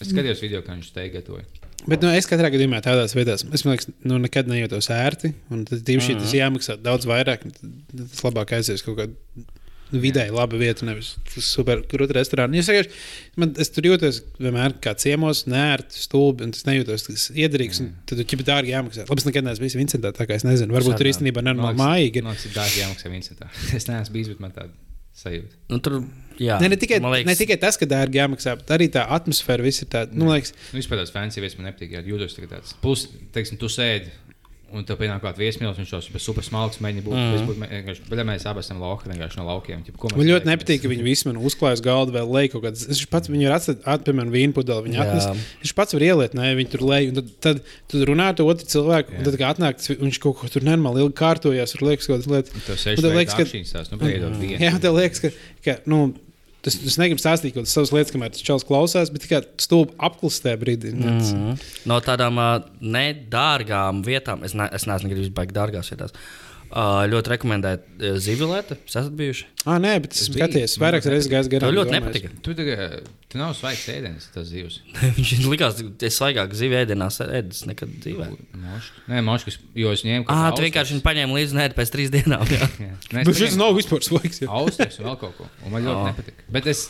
Es skatījos video, kā viņš te gatavoja. Bet nu, es katrā gadījumā tādās vietās, es domāju, nu, nekad nejūtos ērti. Un tad mm. tas jāmaksā daudz vairāk. Tas labāk aizies kaut kādā vidēji laba vieta, nevis super grūta restorāna. Es, vienkārši- man, es tur jūtos vienmēr kā ciemos, nērti, stulbi, un tas nejūtos tas iederīgs. un Tad tur ķipa dārgi jāmaksā. Labi, es nekad neesmu bijis Vincentā, tā kā es nezinu. Varbūt tur Šādā. īstenībā nenormāli mājīgi. Man liekas, ir dārgi jāmaksā Vincentā. Es neesmu bijis, bet man tāda sajūta. Nu, tur, jā, Ne, ne, tikai, liekas, ne tikai tas, ka dārgi jāmaksā, bet arī tā atmosfēra, viss ir tāda. Nu, liekas, Nu, vispār tās fancy vietas man nepatīk. jā, Jūtos tāds. Plus, teiksim, tu sēdi. Un tev pienāk kaut kāda viesmīlība, viņš tos super smalks mēģina būt. Mm. -hmm. vienkārši, bet mēs abi esam lauki, vienkārši no laukiem. Ķip, Man ļoti nepatīk, ka viņi visi man uzklājas galdu vēl leju kaut kādas. Es pats viņu atstāt, at, piemēram, vīnu pudeli. Viņi Jā. atnes. Viņš pats var ieliet, ne, viņi tur leju. un Tad, tad tu runā ar to otru cilvēku, un tad, kad atnāk, tas, viņš kaut ko tur nenormāli ilgi kārtojas, tur liekas kaut kādas lietas. Tās, nu, beidzot, viena. Jā, tev liekas, ka, ka nu, tas, tas negribu stāstīt kaut kādas savas lietas, kamēr tas čels klausās, bet tikai stulbi apklusē brīdī. Mm. Mhm. No tādām uh, nedārgām vietām, es, ne, es neesmu gribējis baigt dārgās vietās. Uh, ļoti rekomendēju zivilētu. Jūs esat bijuši? Ah, nē, bet es Es skaties, ļoti reizes gājis garām. Tev ļoti nepatika. Tu tagad, tu nav svaigs ēdienas, tas zivs. Viņš likās, ka es svaigāk zivju ēdienās ēdis nekad dzīvē. Moškas. Nē, moškas, jo es ņēmu. Ah, tu vienkārši viņu paņēmi līdzi nē, pēc trīs dienām. Jā. Bet šis nav vispār svaigs. jā. Austrijas vēl kaut ko. Un man ļoti Oh. nepatīk. Bet es,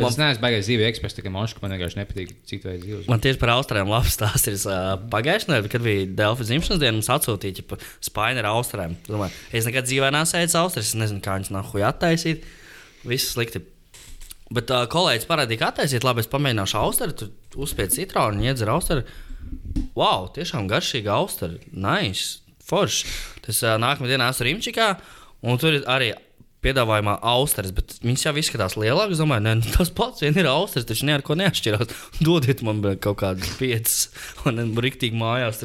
bet es neesmu baigājis zīvē eksperts, tikai moškas man vienkārši nepatīk citu veidu zivs. Man tieši par Austrāliem labs stāsts ir uh, pagājušajā nedēļā, kad bija Delfa dzimšanas diena. Mums atsūtīja pa spaini ar Austrāliem. Domāju, es nekad dzīvē neesmu ēdis Austrijas, es nezinu, kā viņas nav huja attaisīt. Viss slikti. Bet uh, kolēģis parādīja, kā attaisīt. Labi, es pamēģināšu Austriju, tur uzspied citronu, iedzer Austriju. Wow, tiešām garšīga Austrija. Nice, forši. Tas uh, nākamā dienā esmu Rimčikā, un tur ir arī piedāvājumā austeres, bet viņas jau izskatās lielākas. Es domāju, ne, nu, tas pats vien ir austeres, taču ne ar ko neatšķirās. Dodiet man kaut kādas piecas, un es rīktīgi mājās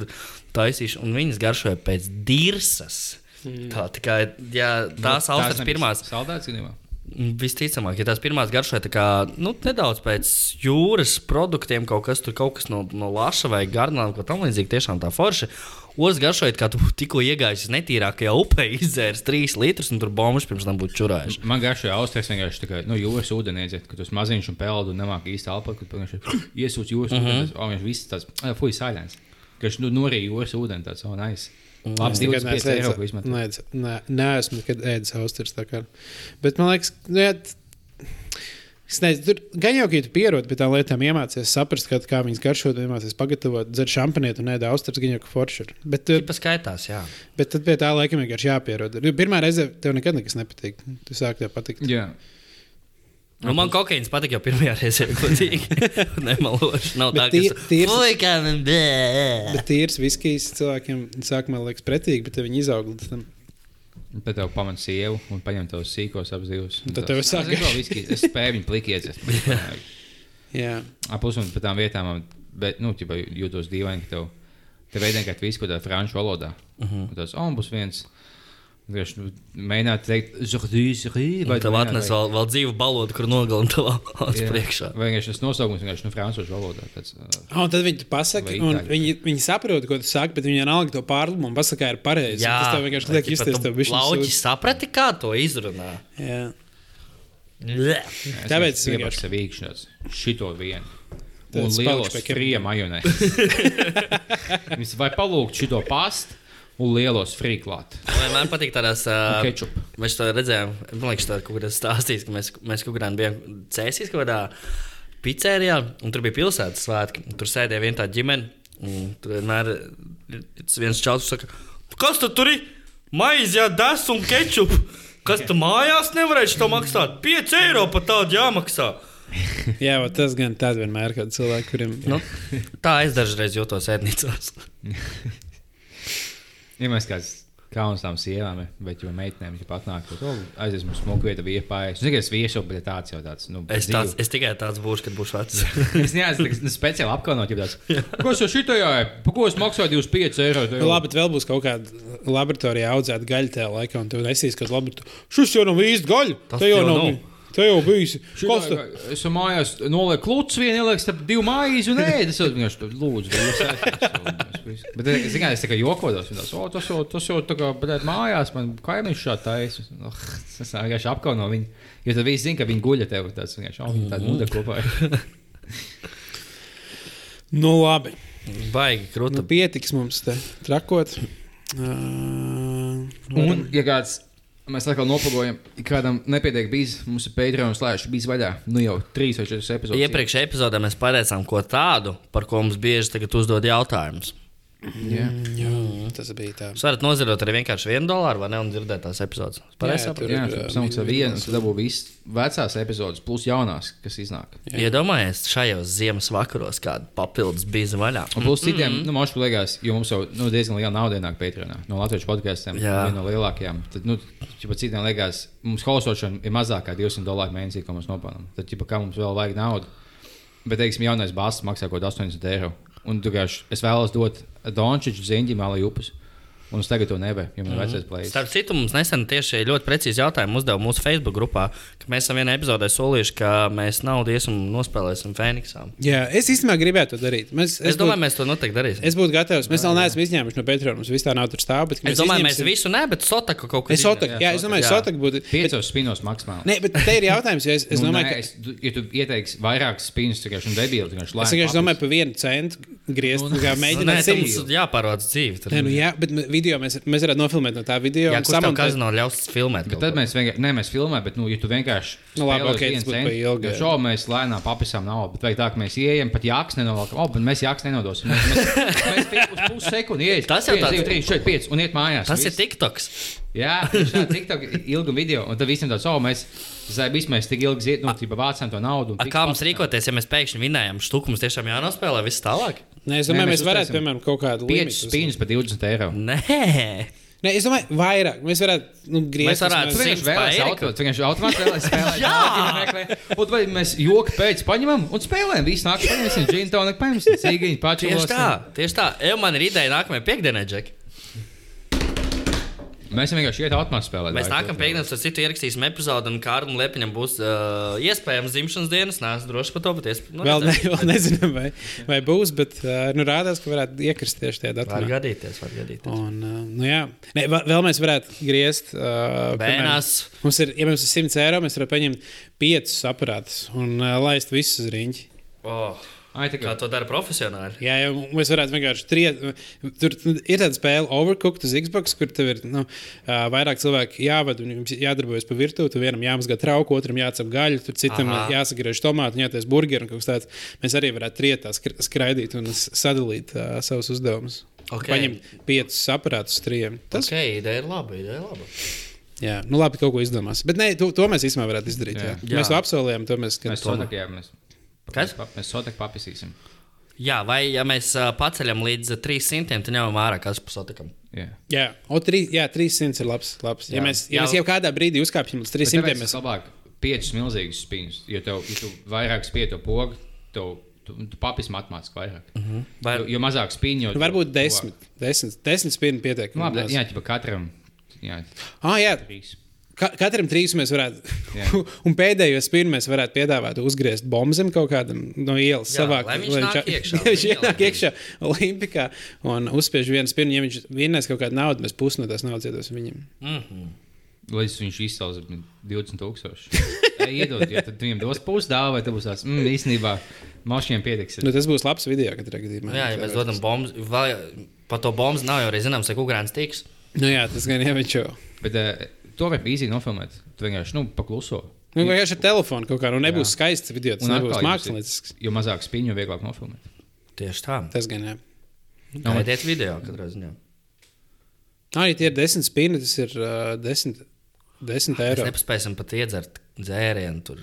taisīšu, un viņas garšoja pēc dirsas. Tā tikai jā, tās austeres pirmās. Saldēts, gadījumā. Visticamāk, ja tās pirmās garšoja tā kā, nu, nedaudz pēc jūras produktiem, kaut kas tur kaut kas no, no laša vai garnām, ko tam līdzīgi, tiešām tā forša. Otrs garšoja, kā tu tikko iegājies netīrākajā upē, izdzēris trīs litrus, un tur bombas pirms tam būtu čurājuši. Man garšoja austrijas vienkārši tā kā nu, jūras ūdeni iedzert, kad tu esi maziņš un peldu un nemāk īsti elpot, kad iesūc jūras Mhm. ūdeni. Tas, oh, viss ah, fuj, saļens. Ka viņš nu, norīja jūras ūdeni, tāds, oh, nice. Labs, Es nekad 25 eiro, ko izmanto. neesmu neesmu nekad ēdis kā. Bet man liekas, nu, jā, t- es nezinu, tur gan jau, ka tu pierodi pie tām lietām, iemācies saprast, kā, kā viņas garšot, iemācies pagatavot, dzert šampanieti un ēst austeres, gan jau ka forši ir. Bet, eh, Tas skaitās, jā. bet tad pie tā laika vienkārši jāpierod. Pirmā reize tev nekad nekas nepatīk. Tu sāki tev patikt. Jā. Nu, man kokaīns patika jau pirmajā reizē, godīgi. Nemaloši. Nav tā, Bet ka Oi, kā man bē. Bet tīrs viskijs cilvēkiem sākumā liekas pretīgi, bet tad viņi izaug līdz tam. Bet tev pamanā sievu un paņem tos sīkos apzīvus. Un tad tev sāk garšot. Es spēju viņu pliki iedzert. Jā, Apus un par tām vietām, bet, nu, ķipa, jūtos dīvaini, ka tev, tev veidē, ka tu visu kaut kādā franču valodā. Uh Mhm. -huh. Tas, oh, būs viens. Vienkārši nu, mēģināt teikt, rī, Vai tev atnes vēl, vēl dzīvu balodu, kur nogalina tavā acu priekšā? Vai vienkārši tas nosaukums vienkārši nu, franču valodā. Tāds, uh, Un tad viņi to pasaka, un viņi, viņi saprot, ko tu saki, bet viņi vienalga to pārlūmu un pasakā, ir pareizi. Jā, tas tev vienkārši liek izties tev bišķi Lauķi saprati, kā to izrunā. Jā. Es Tāpēc es vienkārši īkšķināts šito vienu. Un lielos pie frija majonē. Viņš vai palūgt šito pastu un lielos frija klāt. Vai Man patīk tādās. Uh, Ketchup. Mēs to redzējām. Man liekas, tā ir kaut kas stāstījis, ka mēs, mēs kaut kādā bijām cēsīs kaut kādā pizzērijā, un tur bija pilsētas svētki. un Tur sēdēja viena tā ģimene. un Tur vienmēr ir viens čels, saka, kas tu tur ir? Maizē, des un kečup. Kas tu mājās nevarēsi to maksāt? 5 eiro pat tādu jāmaksā. Jā, tas gan tāds vienmēr ir cilvēks, kuriem Nu, tā es dažreiz jūtos ēdnīcās. Ja mēs kāds kauns tām sievām, bet jau meitenēm jau pat nāk, tad oh, aizies mums smuku vieta viepājas. Es tikai es viesu, bet tāds jau tāds. Nu, Es, tāds, es tikai tāds būšu, kad būšu vecs. Es neesmu nu, speciāli apkaunot, ja tāds. Ko es jau šitajā, pa ko es maksāju 25 eiro? Nu, labi, bet vēl būs kaut kāda laboratorijā audzēta gaļa tajā laikā, un tu nesīs, ka labi, šis jau nav īsti gaļa. Tas jau jau nav. nav. Te jau bijis. Kas tu? es esmu mājās, nolieku klūčus, vienu ielieku starp divu maizi un ēdu. Es vienkārši tur lūdzu. Bet es tikai es tikai jokodos. un tās, "O, Tas jau, tas jau tā kā bet mājās, man kaimiņš šādi taisa. Oh, es vienkārši apkauno viņu. Jo tad viss zina, ka viņi guļ tev. Tas vienkārši oh, viņi tāda muda kopā. Nu, labi. Baigi krūta. Nu, pietiks mums te trakot. Uh, Un, ja kāds. Mēs atkal nopagojam, ja kādam nepietiek bijis, mums ir Patreon slēdz, bijis vaļā. Nu jau trīs vai četras epizodes. Iepriekšējā epizodē mēs pateicām ko tādu, par ko mums bieži tagad uzdod jautājumus. Jā. jā, tas bija tā. Jūs varat nozirot arī vienkārši vienu dolāru, vai ne? Un dzirdēt tās epizodes. Pareizi Jā, saprotu. Jā, ir, tas minimums. tad dabū visas vecās epizodes, plus jaunās, kas iznāk. Iedomājieties, šajos ziemas vakaros kāda papildus bija vaļā. Un plus citiem, mm -hmm. nu, man liekas, jo mums jau nu, diezgan liela nauda ienāk Patreonā no Latvijas podkāstiem. Viena no lielākajām. Tad, nu, ja citiem liekas, mums hostošana ir mazākā 200 dolāru mēnesī, ko mēs nopelnām. Tad, ja kā mums vēl vajag naudu, bet, teiksim, jaunais bāzes maksā kaut 80 eiro. Un tu vienkārši es vēlos dot Dončiču ziņģim, Alai upes. Un es tagad to nevaru, jo man ir vecais plēsis. Starp citu, mums nesen tieši ļoti precīzi jautājumu uzdeva mūsu Facebook grupā, ka mēs esam vienā epizodē solījuši, ka mēs naudu iesim un nospēlēsim Fēniksā. Jā, es īstenībā gribētu to darīt. Mēs, Es, es domāju, būtu, mēs to noteikti darīsim. es būtu gatavs. Mēs vēl neesam izņēmuši no Patreon. Mums viss tā nav tur stāv. Bet, Es domāju, mēs izņemsim- visu ne, bet Sotaku kaut ko Es Sotak, jā, es domāju, Jā. Sotak būtu. Piecos spinos maksimāli. nē, bet te ir jautājums, jo es, es nu, domāju, nē, ka. es, tu- ja tu ieteiksi vairākas spīnas, tad vienkārši debīli. Es vienkārši domāju, pa vienu centu griezt, Nu, nu, Nu, nē, mēģināt jāpārvāc. Nē, nu jā, bet video mēs, mēs varētu nofilmēt no tā video. Jā, kurš tam kazino ļaus filmēt? Bet tad mēs vienkārši, ne, mēs filmējam, bet, nu, ja tu vienkārši. Nu, labi, ok, tas būtu ilgi. Šo mēs lēnām papisām naudu, bet vajag tā, ka mēs ieejam, pat jāks nenovelkam. Oh, bet mēs jāks nenodosim. Mēs, mēs, mēs uz pusi sekundi ieiet. Tas jau tāds- 3, 4, 5 un iet mājās. Tas ir Viss. TikToks. Jā, tieši tā tā ilgu video, un tad visiem tāds, oh, mēs, zai, viss mēs tik ilgi ziet, nu, tīpa vācām to naudu. un A, tik kā mums rīkoties, ja mēs pēkšņi vinējam štuku? Mums tiešām jānospēlē viss tālāk? Nē, es Nē, domāju, mēs mēs varētu, piemēram, kaut kādu 5 limitu. spīņus par 20 eiro. Nē, Nē, es domāju, vairāk. Mēs varētu, nu, griezt. Mēs varētu vienkārši pa vēlaties Eriku. automātiski, vēlaties spēlēt. Jā! Un vai mēs joku pēc paņemam un spēlējam. Visi nāk, paņemsim džinu toniku, paņemsim cīgiņu, paču. tieši tā. Tieši tā. Eju, man ir ideja nākamajai piekdienai, Džek. Mēs vienkārši iet automātiski spēlēt. Mēs nākamā piekdienā ar citu ierakstīsim epizodi, un Kārlim Lepiņam būs uh, iespējams dzimšanas dienas. Nē, es droši par to, bet es nu, Vēl, ne, vēl nezinām, vai, vai būs, bet uh, nu, rādās, ka varētu iekrist tieši tajā Var datumā. gadīties, var gadīties. Un, uh, nu, jā, Nē, vēl mēs varētu griezt. Uh, Bēnās. piemēram, Mums ir, ja mums ir 100 eiro, mēs varam paņemt piecus aparātus un uh, laist visus uz riņķi. Oh, Ai, tā kā to dara profesionāļi? Jā, jau mēs varētu vienkārši triet. Tur ir tāda spēle, Overcooked uz Xbox, kur tev ir nu, vairāk cilvēku jāvada un jādarbojas pa virtuvi. Tur vienam jāmazgā trauku, otram jācep gaļu, tur citam Aha. jāsagriež tomātu, jātais burgeru un kaut kas tāds. Mēs arī varētu trietā skr- skraidīt un sadalīt uh, savus uzdevumus. Ok. Paņemt piecus aparātus trijiem. Tas, Ok, ideja ir laba, ideja ir laba. jā, nu labi, kaut ko izdomās. Bet nē, to, to mēs īstenībā varētu izdarīt. Jā. Jā. Jā. Mēs to apsolījām, to mēs Mēs skatāmies. sotakajām. Mēs, Kas? Mēs, sotak papisīsim. Jā, vai ja mēs uh, paceļam līdz uh, 300, tad ņemam ārā kas pusotakam. Jā. Jā, o, trī, jā 300 ir labs. labs. Ja, Jā. mēs, ja Jā. mēs jau kādā brīdī uzkāpsim līdz Bet 300, tāpēc mēs labāk piecus milzīgus spīņus, jo tev, ja tu vairāk spieto pogu, tev, tu, tu papis matemātiski vairāk. Mm -hmm. Vai, jo, jo mazāk spīņu, jo Nu, varbūt desmit. Desmit, desmit spīni pietiek. Nu, labi, jā, ķipa katram. Jā, ah, jā. trīs. Ka katram trīs mēs varētu. Jā. un pēdējo spīnu mēs varētu piedāvāt uzgriezt bombu zem kaut kādam no ielas. Jā, savākt, lai viņš nāk iekšā, viņš lai ienāk iekšā Olimpikā un uzspiež vienu spīnu. Ja viņš vinnēs kaut kādu naudu, mēs pusi no tās naudas iedosim viņam. mm -hmm. Līdz viņš izcels 20,000. Iedod, ja tad viņam dos pusi dāvā, vai tad būs tāds, mm, īstenībā, mašīnām pietiks. Nu, tas būs labs video katrā gadījumā. Jā, ja mēs dodam bombas, vai par to bombas nav jau arī zināms, ka ugrāns tiks. Nu, jā, tas gan jau viņš jau. Bet uh, to var īsi nofilmēt. Tu vienkārši, nu, pakluso. Nu, vienkārši ar telefonu kaut kā, nu nebūs Jā. skaists video, tas nebūs ja mākslinieks. Jo mazāk spīņu, jo vieglāk nofilmēt. Tieši tā. Tas gan jā. Gaidiet video katrā ziņā. Arī tie ir desmit spīni, tas ir uh, desmit, desmit Mēs eiro. nepaspēsim pat iedzert dzērienu. Tur.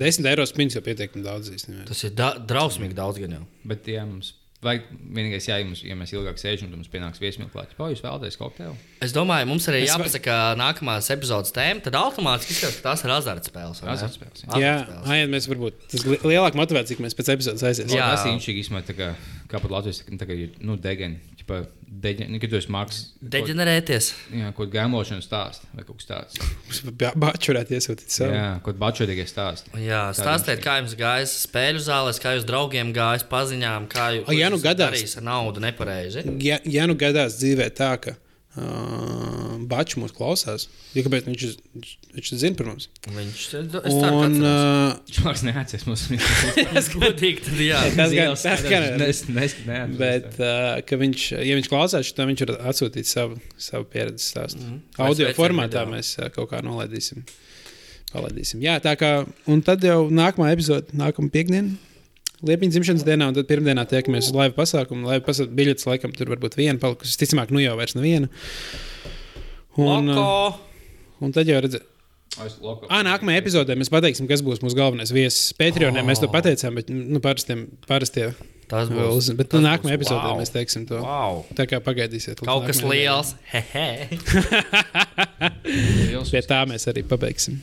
Desmit eiro spīns jau pietiekami daudz īstenībā. Tas ir da drausmīgi daudz gan jau. Bet, ja mums vajag, vienīgais, ja, mums, ja mēs ilgāk sēžam, tad mums pienāks viesmīlīgi klāt. Ko jūs vēlaties kokteili? Es domāju, mums arī Es jāpasaka nākamās epizodes tēma. Tad automātiski izskatās, ka tās ir azartspēles. vai? Azartspēles, jā. Jā, Azartspēles. ai, mēs varbūt tas li- lielāka motivācija, ka mēs pēc epizodes aiziesim. Jā. Tas ir inčīgi, kā, tā kā, kā pat Latvijas tā kā, nu, degeni. Pa deģe, nu, mākslinieks. Deģenerēties. Jā, kaut kāda gēmošana stāsta vai kaut kas tāds. Bāķi varētu iesūtīt savu. Jā, kaut bačodīgie stāsta. Jā, stāstiet, kā jums gājas spēļu zālēs, kā jūs draugiem gājas paziņām, kā jūs O, ja nu gadās- darījāt ar naudu nepareizi. Ja, ja nu gadās dzīvē tā, ka uh, Bačs mūs klausās, ja kāpēc viņš, viņš, viņš zina par mums. Viņš es ceru, Un, ka Viņš vairs neatceras mums. tas godīgi tad jā. Tas gan- tas gan- neatceros. Bet, uh, ka viņš, ja viņš klausās, tad viņš var atsūtīt savu, savu pieredzi stāstu. Mm. Audio formātā video. mēs uh, kaut kā nolaidīsim. Palaidīsim. Jā, tā kā. Un tad jau nākamā epizode, nākamā piekdiena. Liepiņa dzimšanas dienā, un tad pirmdienā tiekamies uz laiva pasākumu. Laiva pasākumu biļetes laikam tur varbūt viena palikusi. Ticamāk, nu jau vairs neviena. Un, uh, un tad jau redzēsim. Ah, nākamajā epizodē mēs pateiksim, kas būs mūsu galvenais viesis. Patreonē mēs to pateicām, bet nu, parastiem, parastie Tas būs. uzzina. Bet tas nu, būs nākamajā epizodē wow. mēs teiksim to. Wow. Tā kā pagaidīsiet. Kaut kas liels. Hehe. Pie tā mēs arī pabeigsim.